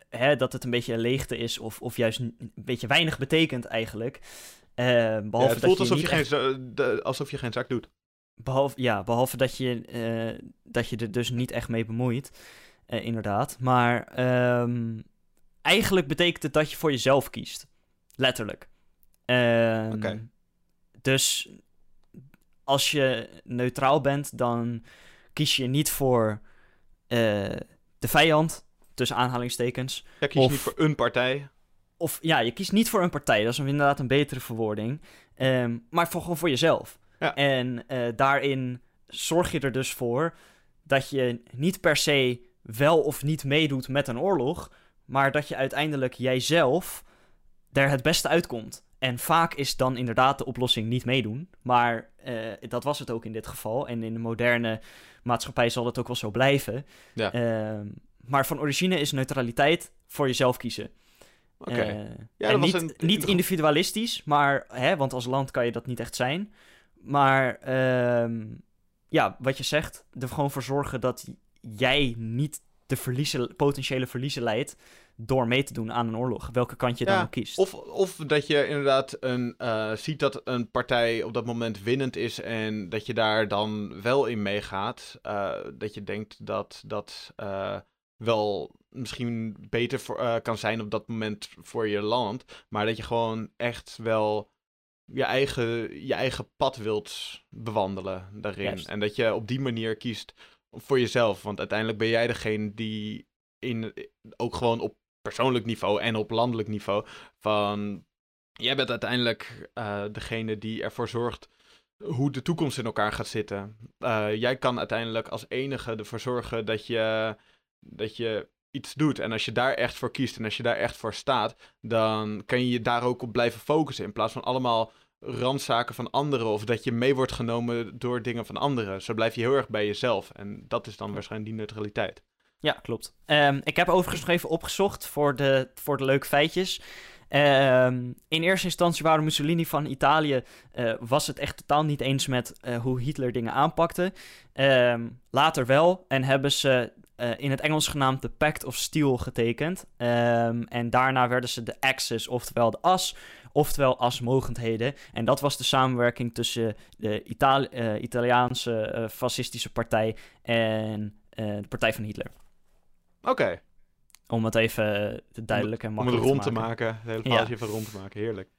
hè, dat het een beetje een leegte is, of, of juist een beetje weinig betekent eigenlijk. Eh, behalve Ja, het dat voelt je alsof je, geen, echt- za- de- alsof je geen zak doet. Behalve, ja, behalve dat je, eh, dat je er dus niet echt mee bemoeit. eh, inderdaad. Maar ehm, eigenlijk betekent het dat je voor jezelf kiest. Letterlijk. Ehm, Oké. Dus als je neutraal bent, dan kies je niet voor eh, de vijand, tussen aanhalingstekens. Ja, kies je Of- niet voor een partij. Of ja, je kiest niet voor een partij. Dat is inderdaad een betere verwoording. Ehm, maar voor, gewoon voor jezelf. Ja. En eh, daarin zorg je er dus voor dat je niet per se wel of niet meedoet met een oorlog. Maar dat je uiteindelijk jijzelf er het beste uitkomt. En vaak is dan inderdaad de oplossing niet meedoen. Maar eh, dat was het ook in dit geval. En in de moderne maatschappij zal het ook wel zo blijven. Ja. Ehm, maar van origine is neutraliteit voor jezelf kiezen. Oké. Eh, en was niet, een- niet individualistisch, maar, hè, want als land kan je dat niet echt zijn. Maar ehm, ja, wat je zegt, er gewoon voor zorgen dat jij niet de verliezen, potentiële verliezen leidt door mee te doen aan een oorlog, welke kant je Ja, dan ook kiest. Of, of dat je inderdaad een, eh, ziet dat een partij op dat moment winnend is en dat je daar dan wel in meegaat. Eh, dat je denkt dat dat eh, wel misschien beter voor, kan zijn op dat moment voor je land. Maar dat je gewoon echt wel je eigen, je eigen pad wilt bewandelen daarin. Juist. En dat je op die manier kiest voor jezelf. Want uiteindelijk ben jij degene die in, ook gewoon op persoonlijk niveau en op landelijk niveau van jij bent uiteindelijk eh, degene die ervoor zorgt hoe de toekomst in elkaar gaat zitten. Eh, jij kan uiteindelijk als enige ervoor zorgen dat je, dat je iets doet. En als je daar echt voor kiest en als je daar echt voor staat, dan kan je je daar ook op blijven focussen. In plaats van allemaal randzaken van anderen of dat je mee wordt genomen door dingen van anderen. Zo blijf je heel erg bij jezelf. En dat is dan waarschijnlijk die neutraliteit. Ja, klopt. Ehm, ik heb overigens nog even opgezocht voor de, voor de leuke feitjes. Ehm, in eerste instantie waren Mussolini van Italië eh, was het echt totaal niet eens met eh, hoe Hitler dingen aanpakte. Ehm, later wel en hebben ze eh, in het Engels genaamd de Pact of Steel getekend. En daarna werden ze de Axis, oftewel de as, oftewel asmogendheden. En dat was de samenwerking tussen de Itali- Italiaanse fascistische partij en de partij van Hitler. Oké, Om het even eh, duidelijk en om het makkelijk rond te maken. maken. Het hele verhaaltje even rond te maken. Heerlijk.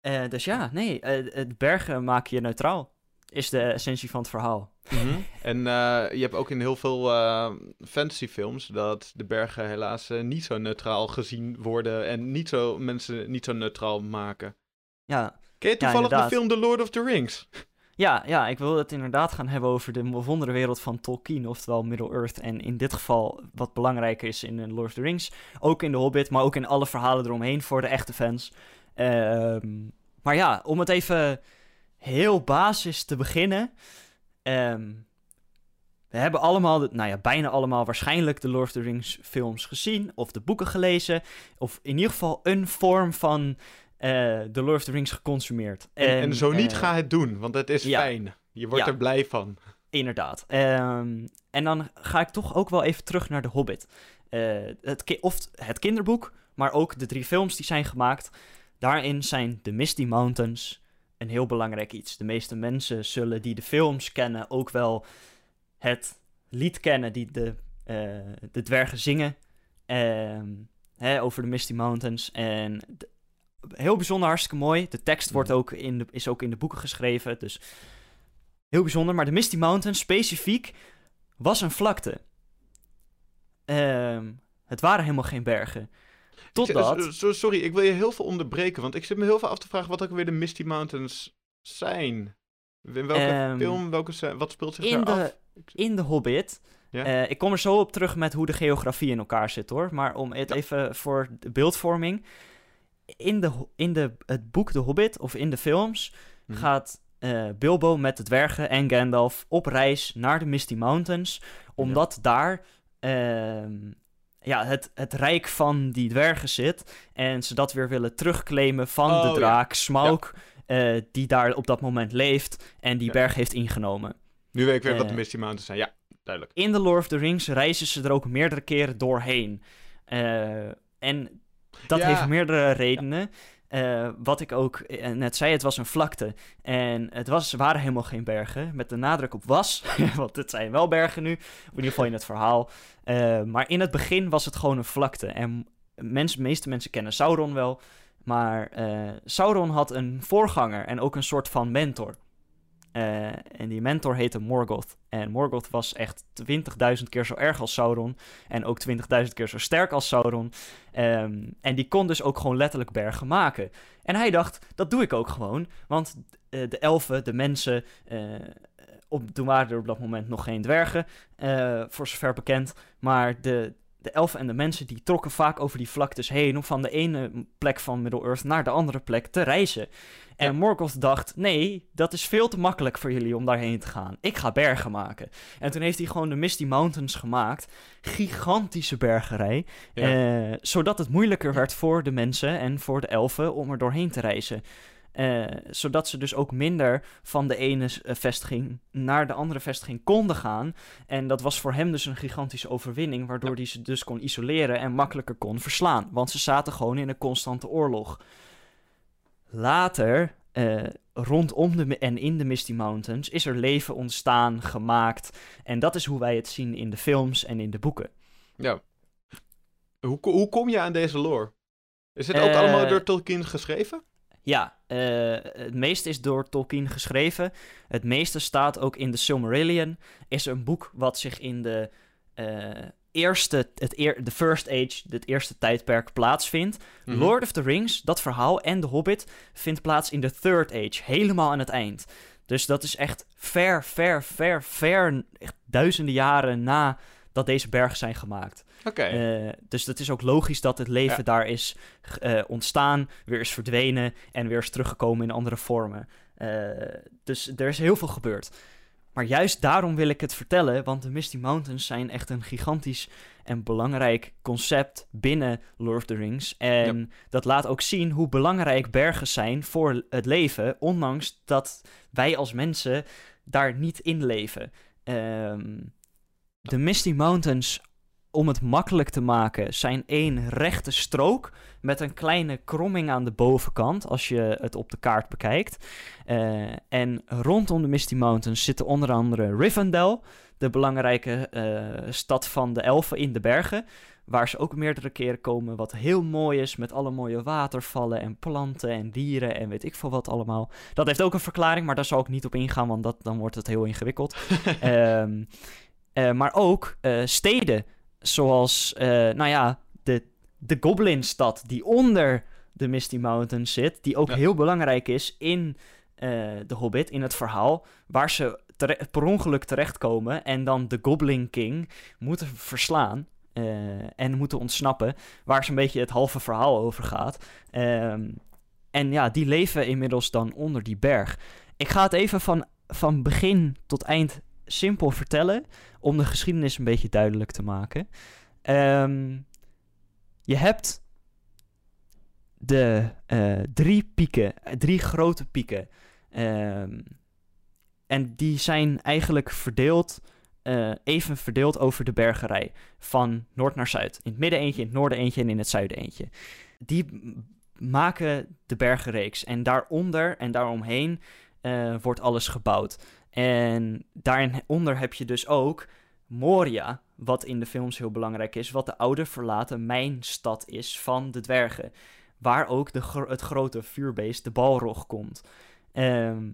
Eh, dus ja, nee, het bergen maak je neutraal. Is de essentie van het verhaal. <laughs> En eh, je hebt ook in heel veel fantasyfilms dat de bergen helaas niet zo neutraal gezien worden en niet zo, mensen niet zo neutraal maken. Ja, Ken je toevallig de film The Lord of the Rings? Ja, ja, ik wil het inderdaad gaan hebben over de wonderenwereld van Tolkien, oftewel Middle-earth. En in dit geval wat belangrijker is in Lord of the Rings. Ook in The Hobbit, maar ook in alle verhalen eromheen voor de echte fans. Ehm, maar ja, om het even heel basis te beginnen. Ehm, we hebben allemaal, nou ja, bijna allemaal waarschijnlijk de Lord of the Rings films gezien. Of de boeken gelezen. Of in ieder geval een vorm van The Lord of the Rings geconsumeerd. En, en zo niet, eh, ga het doen, want het is ja. fijn. Je wordt Ja. er blij van. Inderdaad. Ehm, en dan ga ik toch ook wel even terug naar The Hobbit. Eh, het ki- of het kinderboek, maar ook de drie films die zijn gemaakt. Daarin zijn de Misty Mountains een heel belangrijk iets. De meeste mensen zullen die de films kennen ook wel het lied kennen die de, eh, de dwergen zingen. Ehm, hè, over de Misty Mountains. En d- heel bijzonder, hartstikke mooi. De tekst wordt ook in de, is ook in de boeken geschreven. Dus heel bijzonder. Maar de Misty Mountains specifiek was een vlakte. Ehm, het waren helemaal geen bergen. Totdat... Ik- so- sorry, ik wil je heel veel onderbreken, want ik zit me heel veel af te vragen wat ook weer de Misty Mountains zijn. In welke Ehm, film, welke, wat speelt zich in daar de, af? in de Hobbit. Ja. eh, ik kom er zo op terug met hoe de geografie in elkaar zit hoor. Maar om het Ja. even voor de beeldvorming. In, de, in de, het boek De Hobbit, of in de films, Mhm. gaat eh, Bilbo met de dwergen en Gandalf op reis naar de Misty Mountains. Omdat daar ehm, ja, het, het rijk van die dwergen zit. En ze dat weer willen terugclaimen van Oh, de ja. draak Smaug. eh, die daar op dat moment leeft en die berg heeft ingenomen. Nu weet ik weer wat de eh, Misty Mountains zijn. Ja, duidelijk. In The Lord of the Rings reizen ze er ook meerdere keren doorheen. En dat Ja. heeft meerdere redenen. Eh, wat ik ook eh, net zei, het was een vlakte. En het was, waren helemaal geen bergen. Met de nadruk op was. <laughs> want het zijn wel bergen nu. In ieder geval in het verhaal. Eh, maar in het begin was het gewoon een vlakte. En mensen, de meeste mensen kennen Sauron wel. Maar Sauron had een voorganger en ook een soort van mentor. Eh, en die mentor heette Morgoth. En Morgoth was echt 20.000 keer zo erg als Sauron. En ook 20.000 keer zo sterk als Sauron. Ehm, en die kon dus ook gewoon letterlijk bergen maken. En hij dacht, dat doe ik ook gewoon. Want eh, de elfen, de mensen... eh, op, toen waren er op dat moment nog geen dwergen, voor zover bekend. Maar de, de elfen en de mensen die trokken vaak over die vlaktes heen... om van de ene plek van Middle-earth naar de andere plek te reizen. En Ja. Morgoth dacht, nee, dat is veel te makkelijk voor jullie om daarheen te gaan. Ik ga bergen maken. En toen heeft hij gewoon de Misty Mountains gemaakt. Gigantische bergerij. Ja. eh, zodat het moeilijker werd voor de mensen en voor de elfen om er doorheen te reizen. Eh, zodat ze dus ook minder van de ene eh, vestiging naar de andere vestiging konden gaan. En dat was voor hem dus een gigantische overwinning, waardoor Ja. hij ze dus kon isoleren en makkelijker kon verslaan. Want ze zaten gewoon in een constante oorlog. Later, eh, rondom de, en in de Misty Mountains, is er leven ontstaan, gemaakt. En dat is hoe wij het zien in de films en in de boeken. ja. Hoe, hoe kom je aan deze lore? Is het ook Eh, allemaal door Tolkien geschreven? Ja, eh, het meeste is door Tolkien geschreven. Het meeste staat ook in de Silmarillion. Is een boek wat zich in de eerste, het eer, de First Age, het eerste tijdperk plaatsvindt. Mhm. Lord of the Rings, dat verhaal en The Hobbit vindt plaats in de Third Age, helemaal aan het eind. Dus dat is echt ver, ver, ver, ver, echt duizenden jaren na dat deze bergen zijn gemaakt. Oké. Eh, dus het is ook logisch dat het leven Ja. daar is eh, ontstaan, weer is verdwenen en weer is teruggekomen in andere vormen. Eh, dus er is heel veel gebeurd. Maar juist daarom wil ik het vertellen, want de Misty Mountains zijn echt een gigantisch en belangrijk concept binnen Lord of the Rings. En dat laat ook zien hoe belangrijk bergen zijn voor het leven, ondanks dat wij als mensen daar niet in leven. Ehm, de Misty Mountains, om het makkelijk te maken, zijn één rechte strook met een kleine kromming aan de bovenkant als je het op de kaart bekijkt. Eh, en rondom de Misty Mountains zitten onder andere Rivendell, de belangrijke eh, stad van de elfen in de bergen. Waar ze ook meerdere keren komen, wat heel mooi is, met alle mooie watervallen en planten en dieren en weet ik veel wat allemaal. Dat heeft ook een verklaring, maar daar zal ik niet op ingaan, want dat, dan wordt het heel ingewikkeld. <laughs> Ehm, eh, maar ook steden, zoals, eh, nou ja, de, de Goblinstad die onder de Misty Mountains zit, die ook Ja. heel belangrijk is in eh The Hobbit, in het verhaal, waar ze per ongeluk terechtkomen en dan de Goblin King moeten verslaan. eh, en moeten ontsnappen, waar zo'n beetje het halve verhaal over gaat. Ehm, en ja, die leven inmiddels dan onder die berg. Ik ga het even van, van begin tot eind simpel vertellen, om de geschiedenis een beetje duidelijk te maken. Ehm, je hebt de eh, drie pieken, eh, drie grote pieken. Ehm, en die zijn eigenlijk verdeeld, eh, even verdeeld over de bergerij. Van noord naar zuid. In het midden eentje, in het noorden eentje en in het zuiden eentje. Die maken de bergenreeks. En daaronder en daaromheen eh, wordt alles gebouwd. En daaronder heb je dus ook Moria, wat in de films heel belangrijk is, wat de oude verlaten mijnstad is van de dwergen. Waar ook de, het grote vuurbeest, de Balrog, komt. Ehm,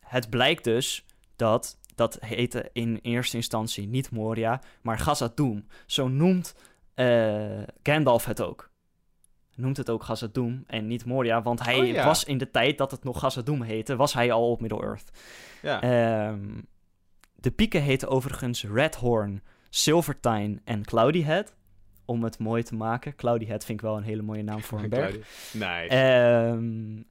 het blijkt dus dat, dat heette in eerste instantie niet Moria, maar Khazad-dûm. Zo noemt eh, Gandalf het ook. Noemt het ook Khazad-dûm en niet Moria, want hij Oh, ja. was in de tijd dat het nog Khazad-dûm heette, was hij al op Middle-earth. Ja. Ehm, de pieken heten overigens Redhorn, Silvertine en Cloudy Head. Om het mooi te maken. Cloudy Head vind ik wel een hele mooie naam voor een <laughs> berg. Nice. Ehm,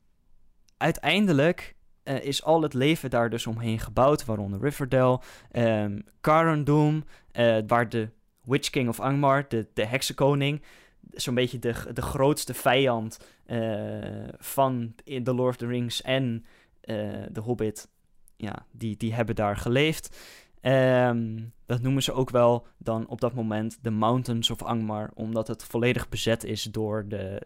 uiteindelijk eh, is al het leven daar dus omheen gebouwd, waaronder Riverdale, ehm Carandum, eh, waar de Witch King of Angmar, de, de heksenkoning, zo'n beetje de, de grootste vijand eh, van The Lord of the Rings en eh The Hobbit, ja, die, die hebben daar geleefd. Ehm, dat noemen ze ook wel dan op dat moment de Mountains of Angmar, omdat het volledig bezet is door de,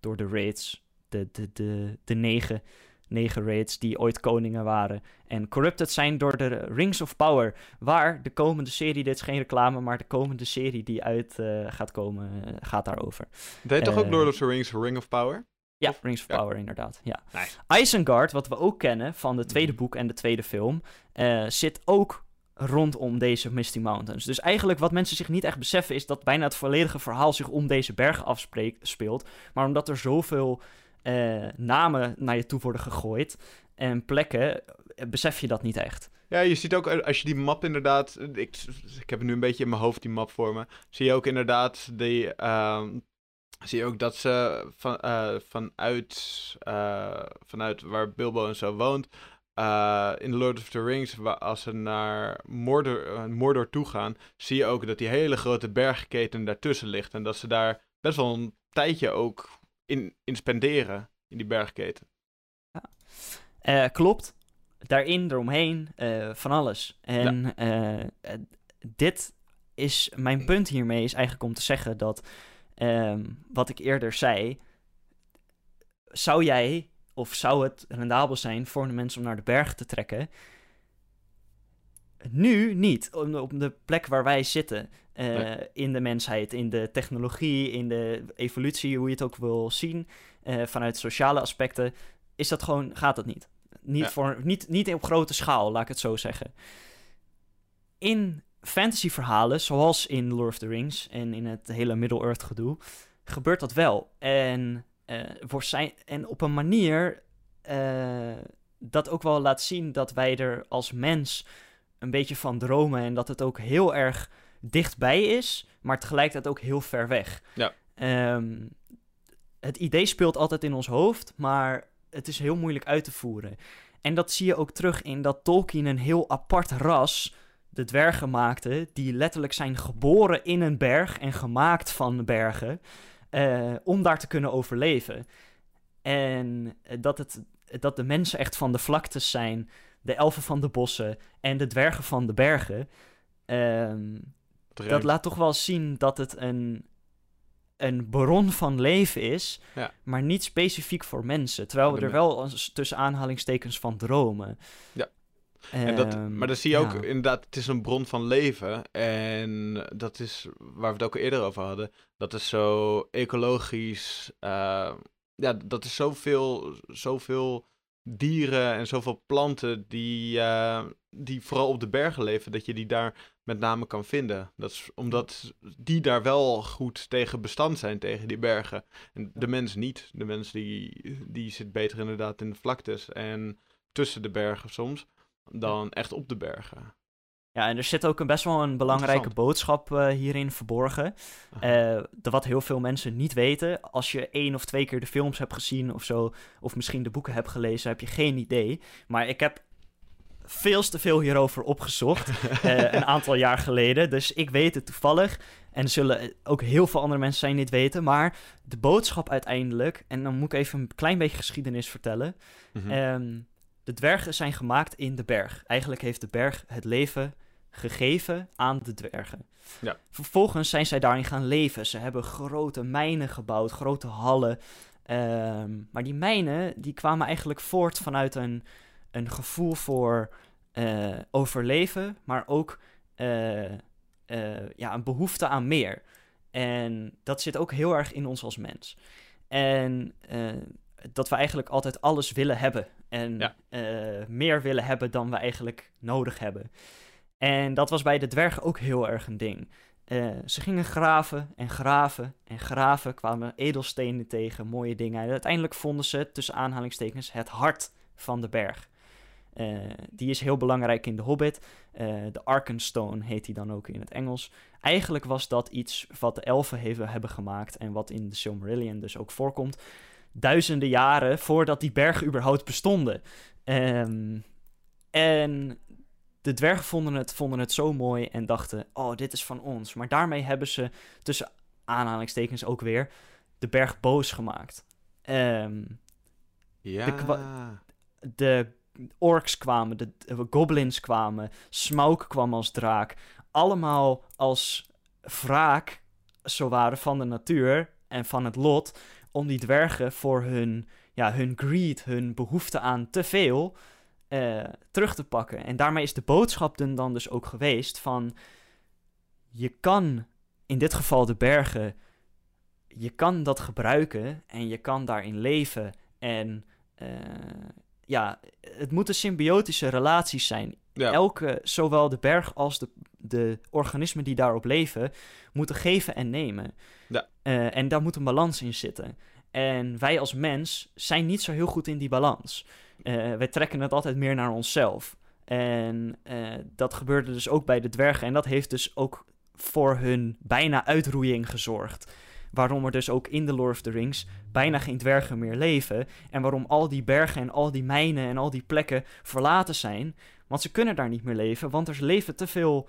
door de raids, de, de, de, de negen, negen raids die ooit koningen waren. En corrupted zijn door de Rings of Power, waar de komende serie, dit is geen reclame, maar de komende serie die uit eh, gaat komen, eh, gaat daarover. Heet toch ook eh, Lord of the Rings Ring of Power? Ja, Of- Rings of ja. Power, inderdaad. Ja. Nice. Isengard, wat we ook kennen van de tweede Mhm. boek en de tweede film, zit ook rondom deze Misty Mountains. Dus eigenlijk wat mensen zich niet echt beseffen is dat bijna het volledige verhaal zich om deze bergen afspeelt. Maar omdat er zoveel eh, namen naar je toe worden gegooid en plekken, eh, besef je dat niet echt. Ja, je ziet ook eh, als je die map inderdaad. Ik, ik heb nu een beetje in mijn hoofd die map voor me. Zie je ook inderdaad die. ehm, zie je ook dat ze van, vanuit, vanuit waar Bilbo en zo woont. in Lord of the Rings, als ze naar Mordor, Mordor toe gaan, zie je ook dat die hele grote bergketen daartussen ligt. En dat ze daar best wel een tijdje ook in, in spenderen, in die bergketen. Eh, klopt. Daarin, eromheen, eh, van alles. En eh, dit is, mijn punt hiermee is eigenlijk om te zeggen dat, ehm, wat ik eerder zei, zou jij, of zou het rendabel zijn voor de mensen om naar de berg te trekken? Nu niet, op de plek waar wij zitten. Eh, Nee. In de mensheid, in de technologie, in de evolutie, hoe je het ook wil zien. eh, vanuit sociale aspecten, is dat gewoon, gaat het niet. Niet, Ja. voor, niet, niet op grote schaal, laat ik het zo zeggen. In fantasyverhalen, zoals in Lord of the Rings en in het hele Middle-earth gedoe, gebeurt dat wel. En, wordt zijn, en op een manier dat ook wel laat zien dat wij er als mens een beetje van dromen en dat het ook heel erg dichtbij is, maar tegelijkertijd ook heel ver weg. Ja. Ehm, het idee speelt altijd in ons hoofd, maar het is heel moeilijk uit te voeren. En dat zie je ook terug in dat Tolkien een heel apart ras, de dwergen, maakte, die letterlijk zijn geboren in een berg en gemaakt van bergen, eh, om daar te kunnen overleven. En dat, het, dat de mensen echt van de vlaktes zijn, de elfen van de bossen en de dwergen van de bergen. Ehm, Dat laat toch wel zien dat het een, een bron van leven is, Ja. maar niet specifiek voor mensen. Terwijl we er wel tussen aanhalingstekens van dromen. Ja. En dat, Ehm, maar dan zie je ook ja. inderdaad, het is een bron van leven. En dat is waar we het ook al eerder over hadden. Dat is zo ecologisch. eh, ja, dat is zoveel, zoveel dieren en zoveel planten die, eh, die vooral op de bergen leven. Dat je die daar met name kan vinden. Dat is omdat die daar wel goed tegen bestand zijn, tegen die bergen. En de mens niet. De mens die, die zit beter inderdaad in de vlaktes en tussen de bergen soms dan echt op de bergen. Ja, en er zit ook een best wel een belangrijke boodschap eh, hierin verborgen. De, wat heel veel mensen niet weten. Als je één of twee keer de films hebt gezien of zo, of misschien de boeken hebt gelezen, heb je geen idee. Maar ik heb veel te veel hierover opgezocht, <laughs> eh, een aantal jaar geleden. Dus ik weet het toevallig. En er zullen ook heel veel andere mensen zijn die het weten. Maar de boodschap uiteindelijk, en dan moet ik even een klein beetje geschiedenis vertellen. Mhm. Ehm, de dwergen zijn gemaakt in de berg. Eigenlijk heeft de berg het leven gegeven aan de dwergen. Ja. Vervolgens zijn zij daarin gaan leven. Ze hebben grote mijnen gebouwd, grote hallen. Ehm, maar die mijnen die kwamen eigenlijk voort vanuit een, een gevoel voor eh, overleven, maar ook eh, eh, ja, een behoefte aan meer. En dat zit ook heel erg in ons als mens. En dat we eigenlijk altijd alles willen hebben. En Ja. meer willen hebben dan we eigenlijk nodig hebben. En dat was bij de dwergen ook heel erg een ding. Eh, ze gingen graven en graven en graven, kwamen edelstenen tegen, mooie dingen. En uiteindelijk vonden ze, tussen aanhalingstekens, het hart van de berg. Eh, die is heel belangrijk in de Hobbit. Eh, de Arkenstone heet die dan ook in het Engels. Eigenlijk was dat iets wat de elfen hebben, hebben gemaakt en wat in de Silmarillion dus ook voorkomt. Duizenden jaren voordat die bergen überhaupt bestonden. Ehm, en de dwergen vonden het, vonden het zo mooi en dachten: Oh, dit is van ons. Maar daarmee hebben ze, tussen aanhalingstekens ook weer, de berg boos gemaakt. Ehm, Ja. de de orks kwamen, de, de goblins kwamen, Smaug kwam als draak. Allemaal als wraak, zo waren, van de natuur en van het lot. Om die dwergen voor hun, ja, hun greed, hun behoefte aan te veel, eh, terug te pakken. En daarmee is de boodschap dan dus ook geweest van... Je kan, in dit geval de bergen, je kan dat gebruiken en je kan daarin leven. En eh, ja, het moeten symbiotische relaties zijn. Ja. Elke, zowel de berg als de, de organismen die daarop leven, moeten geven en nemen. Ja. Eh, en daar moet een balans in zitten. En wij als mens zijn niet zo heel goed in die balans. Eh, wij trekken het altijd meer naar onszelf. En eh, dat gebeurde dus ook bij de dwergen. En dat heeft dus ook voor hun bijna uitroeiing gezorgd. Waarom er dus ook in de Lord of the Rings bijna geen dwergen meer leven. En waarom al die bergen en al die mijnen en al die plekken verlaten zijn. Want ze kunnen daar niet meer leven, want er leven te veel.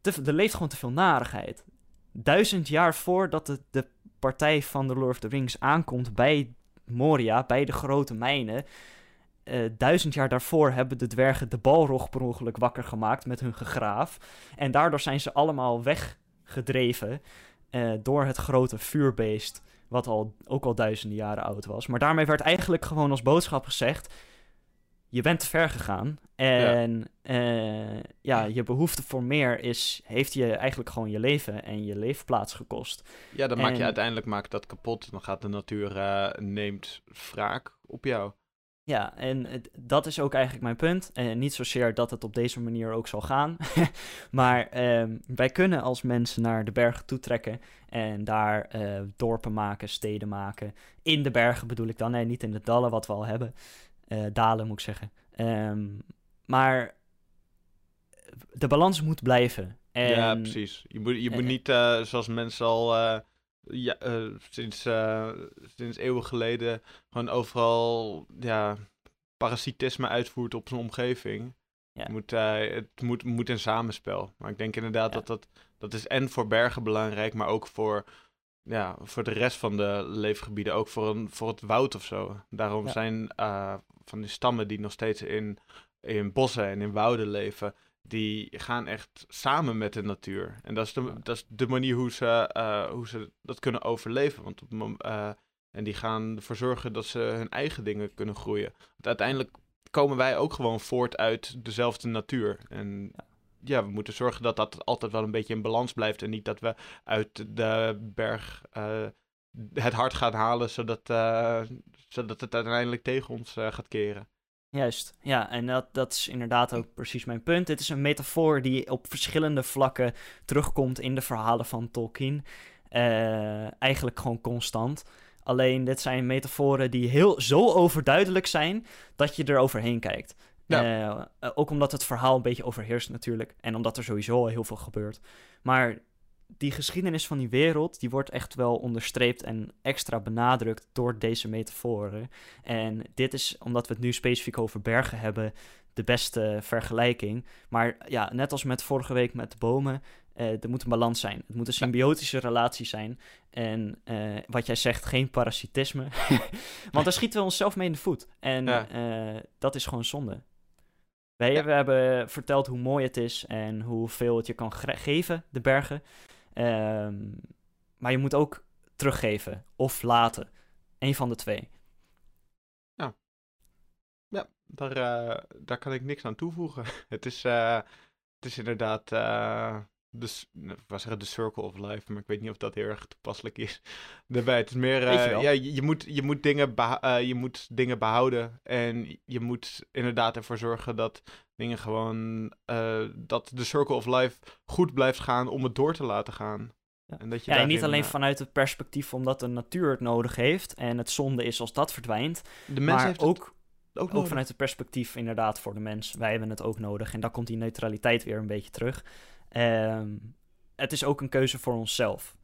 Te, leeft gewoon te veel narigheid. Duizend jaar voordat de, de partij van de Lord of the Rings aankomt bij Moria, bij de grote mijnen. Eh, duizend jaar daarvoor hebben de dwergen de balrog per ongeluk wakker gemaakt met hun gegraaf. En daardoor zijn ze allemaal weggedreven eh, door het grote vuurbeest, wat al, ook al duizenden jaren oud was. Maar daarmee werd eigenlijk gewoon als boodschap gezegd: je bent te ver gegaan. En ja, ja je behoefte voor meer is, heeft je eigenlijk gewoon je leven en je leefplaats gekost. Ja, dan maak je uiteindelijk maakt dat kapot. Dan gaat de natuur eh, neemt wraak op jou. Ja, en het- dat is ook eigenlijk mijn punt. En niet zozeer dat het op deze manier ook zal gaan. <laughs> maar ehm, wij kunnen als mensen naar de bergen toetrekken en daar eh, dorpen maken, steden maken. In de bergen bedoel ik dan, nee, niet in de dallen wat we al hebben. Eh, dalen moet ik zeggen. Ehm, maar de balans moet blijven. En, Ja, precies. Je moet, je moet niet, eh, zoals mensen al ja, eh, sinds, eh, sinds eeuwen geleden, gewoon overal ja, parasitisme uitvoert op zijn omgeving. Ja. Moet, eh, het moet, moet een samenspel. Maar ik denk inderdaad Ja. dat dat, dat is en voor bergen belangrijk, maar ook voor, ja, voor de rest van de leefgebieden. Ook voor, een, voor het woud of zo. Daarom Ja. zijn eh, van die stammen die nog steeds in, in bossen en in wouden leven, die gaan echt samen met de natuur. En dat is de, dat is de manier hoe ze, eh, hoe ze dat kunnen overleven. Want op, eh, en die gaan ervoor zorgen dat ze hun eigen dingen kunnen groeien. Want uiteindelijk komen wij ook gewoon voort uit dezelfde natuur. En Ja. ja, we moeten zorgen dat dat altijd wel een beetje in balans blijft. En niet dat we uit de berg eh, het hart gaan halen, zodat, zodat het uiteindelijk tegen ons gaat keren. Juist, ja, en dat, dat is inderdaad ook precies mijn punt. Dit is een metafoor die op verschillende vlakken terugkomt in de verhalen van Tolkien. Eh, eigenlijk gewoon constant. Alleen dit zijn metaforen die heel, zo overduidelijk zijn dat je er overheen kijkt. Eh, ook omdat het verhaal een beetje overheerst natuurlijk. En omdat er sowieso al heel veel gebeurt. Maar die geschiedenis van die wereld, die wordt echt wel onderstreept en extra benadrukt door deze metaforen. En dit is, omdat we het nu specifiek over bergen hebben, de beste vergelijking. Maar ja, net als met vorige week met de bomen, eh, er moet een balans zijn. Het moet een symbiotische relatie zijn. En eh, wat jij zegt, geen parasitisme. <laughs> Want daar schieten we onszelf mee in de voet. En Ja. eh, dat is gewoon zonde. Wij Ja. hebben verteld hoe mooi het is en hoeveel het je kan geven, de bergen. Ehm, maar je moet ook teruggeven of laten. Eén van de twee. Ja, daar, eh, daar kan ik niks aan toevoegen. <laughs> Het is, eh, het is inderdaad. eh, de, s- nou, zeggen de circle of life, maar ik weet niet of dat heel erg toepasselijk is. <laughs> Daarbij, het is meer, je eh, ja, je, je moet, je, moet dingen beha- eh, je moet dingen behouden en je moet inderdaad ervoor zorgen dat dingen gewoon, eh, dat de circle of life goed blijft gaan om het door te laten gaan. Ja. En dat je Ja, en niet alleen vanuit het perspectief omdat de natuur het nodig heeft en het zonde is als dat verdwijnt, de mens maar heeft ook, ook, ook vanuit het perspectief inderdaad voor de mens. Wij hebben het ook nodig en daar komt die neutraliteit weer een beetje terug. Ehm, het is ook een keuze voor onszelf.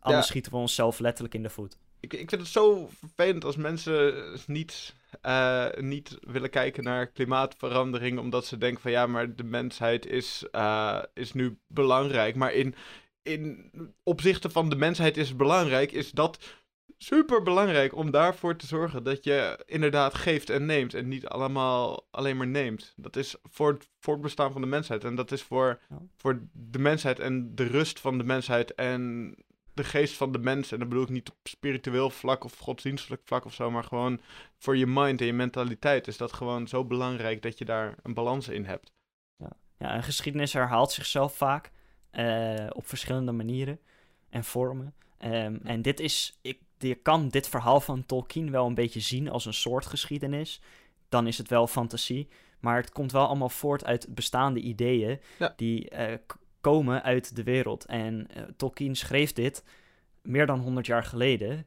Anders Ja. schieten we onszelf letterlijk in de voet. Ik, ik vind het zo vervelend als mensen niet, eh, niet willen kijken naar klimaatverandering, omdat ze denken van ja, maar de mensheid is, eh, is nu belangrijk. Maar in, in opzichte van de mensheid is het belangrijk, is dat super belangrijk om daarvoor te zorgen dat je inderdaad geeft en neemt en niet allemaal alleen maar neemt. Dat is voor het voortbestaan van de mensheid en dat is voor, Ja. voor de mensheid en de rust van de mensheid en de geest van de mens. En dat bedoel ik niet op spiritueel vlak of godsdienstelijk vlak of zo, maar gewoon voor je mind en je mentaliteit is dat gewoon zo belangrijk dat je daar een balans in hebt. Ja, een geschiedenis herhaalt zichzelf vaak eh, op verschillende manieren en vormen. Ehm, en dit is, ik, je kan dit verhaal van Tolkien wel een beetje zien als een soort geschiedenis. Dan is het wel fantasie, maar het komt wel allemaal voort uit bestaande ideeën Ja. die eh, komen uit de wereld. En eh, Tolkien schreef dit meer dan 100 jaar geleden.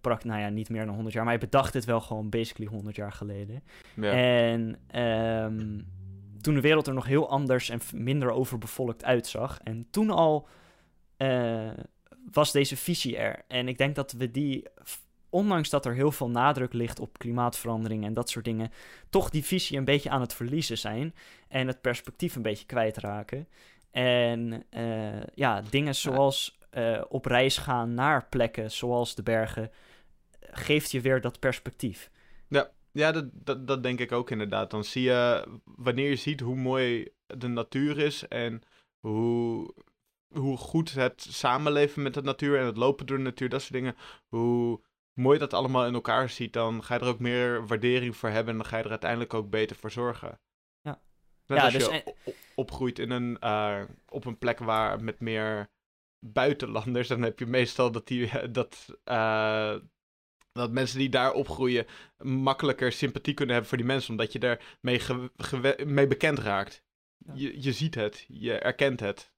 Prak, nou ja, niet meer dan 100 jaar, maar hij bedacht dit wel gewoon basically 100 jaar geleden. Ja. En ehm, toen de wereld er nog heel anders en minder overbevolkt uitzag. En toen al was deze visie er. En ik denk dat we die, ondanks dat er heel veel nadruk ligt op klimaatverandering en dat soort dingen, toch die visie een beetje aan het verliezen zijn. En het perspectief een beetje kwijtraken. En eh, ja, dingen zoals eh, op reis gaan naar plekken zoals de bergen, geeft je weer dat perspectief. Ja, dat, dat, dat denk ik ook inderdaad. Dan zie je, wanneer je ziet hoe mooi de natuur is en hoe, hoe goed het samenleven met de natuur en het lopen door de natuur, dat soort dingen, hoe mooi dat allemaal in elkaar ziet, dan ga je er ook meer waardering voor hebben en dan ga je er uiteindelijk ook beter voor zorgen. Ja. Net Ja, als dus je en- opgroeit in een, eh, op een plek waar met meer buitenlanders, dan heb je meestal dat die, dat, eh, dat mensen die daar opgroeien makkelijker sympathie kunnen hebben voor die mensen, omdat je er mee, mee bekend raakt. Ja. Je, je ziet het, je erkent het.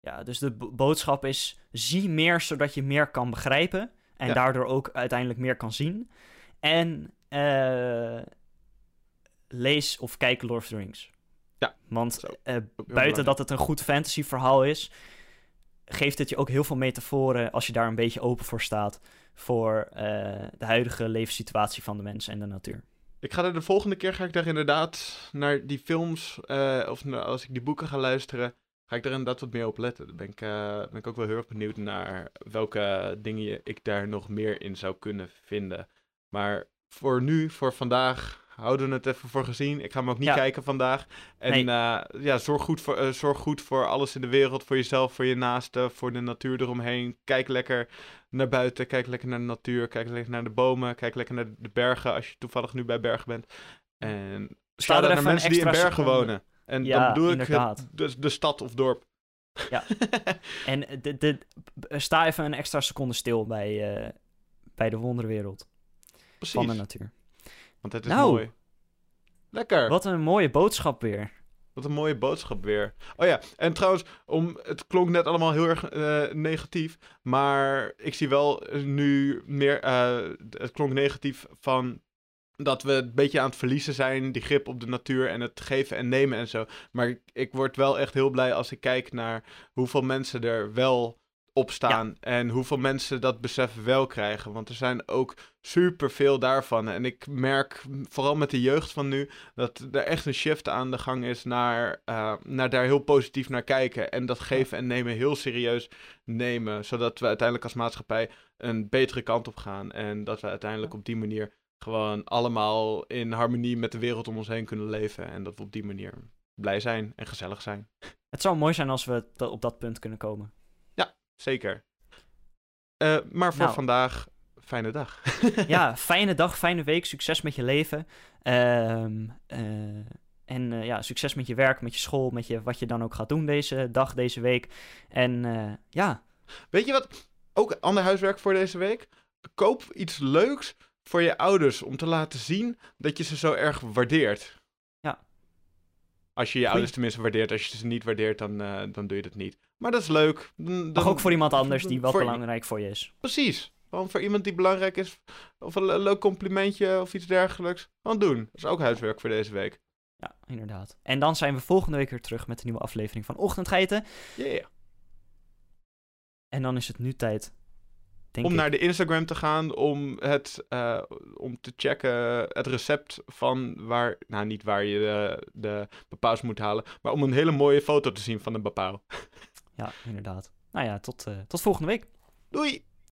Ja, dus de bo- boodschap is: zie meer zodat je meer kan begrijpen. En Ja. daardoor ook uiteindelijk meer kan zien. En eh, lees of kijk Lord of the Rings. Ja, Want eh, buiten dat het een goed fantasy verhaal is, geeft het je ook heel veel metaforen als je daar een beetje open voor staat. Voor eh, de huidige levenssituatie van de mens en de natuur. Ik ga er de volgende keer ga ik daar inderdaad naar die films, of naar- als ik die boeken ga luisteren, ga ik er inderdaad wat meer op letten. Dan ben ik, eh, ben ik ook wel heel erg benieuwd naar welke dingen je- ik daar nog meer in zou kunnen vinden. Maar voor nu, voor vandaag, houden we het even voor gezien. Ik ga hem ook niet Ja. kijken vandaag. En Nee. eh, ja, zorg goed, voor, eh, zorg goed voor alles in de wereld, voor jezelf, voor je naasten, voor de natuur eromheen. Kijk lekker naar buiten, kijk lekker naar de natuur, kijk lekker naar de bomen, kijk lekker naar de bergen als je toevallig nu bij bergen bent. En Sta er naar mensen die in bergen wonen. En Ja, dan bedoel ik inderdaad. de, de stad of dorp. Ja. <laughs> En de, de, sta even een extra seconde stil bij, eh, bij de wonderwereld Precies, van de natuur. want het is Nou. mooi. Lekker. Wat een mooie boodschap weer. Wat een mooie boodschap weer. Oh ja, en trouwens, om, het klonk net allemaal heel erg eh, negatief. Maar ik zie wel eh, nu meer. eh, het klonk negatief van. Dat we een beetje aan het verliezen zijn, die grip op de natuur en het geven en nemen en zo. Maar ik, ik word wel echt heel blij als ik kijk naar hoeveel mensen er wel op staan. En hoeveel mensen dat besef wel krijgen. Want er zijn ook superveel daarvan. En ik merk, vooral met de jeugd van nu, dat er echt een shift aan de gang is naar, eh, naar daar heel positief naar kijken. En dat geven en nemen heel serieus nemen. Zodat we uiteindelijk als maatschappij een betere kant op gaan. En dat we uiteindelijk op die manier gewoon allemaal in harmonie met de wereld om ons heen kunnen leven. En dat we op die manier blij zijn en gezellig zijn. <laughs> Het zou mooi zijn als we op dat punt kunnen komen. Zeker. Eh, maar voor Nou. vandaag, fijne dag. ja, <laughs> fijne dag, fijne week. Succes met je leven. Ehm, eh, En eh, ja, succes met je werk, met je school, met je, wat je dan ook gaat doen deze dag, deze week. En ja, Weet je wat? Ook ander huiswerk voor deze week. Koop iets leuks voor je ouders om te laten zien dat je ze zo erg waardeert. Ja. Als je je ouders tenminste waardeert. Als je ze niet waardeert, dan, eh, dan doe je dat niet. Maar dat is leuk. Dan, dan- ook voor iemand anders die wat voor- belangrijk voor je is. Precies. Gewoon voor iemand die belangrijk is. Of een le- leuk complimentje of iets dergelijks. Gewoon doen. Dat is ook huiswerk voor deze week. Ja, inderdaad. En dan zijn we volgende week weer terug met een nieuwe aflevering van Ochtendgeiten. Yeah. En dan is het nu tijd, denk Om ik. naar de Instagram te gaan om het eh, om te checken het recept van waar, nou niet waar je de, de moet halen, maar om een hele mooie foto te zien van een papau. Ja, inderdaad. Nou ja, tot, eh, tot volgende week. Doei!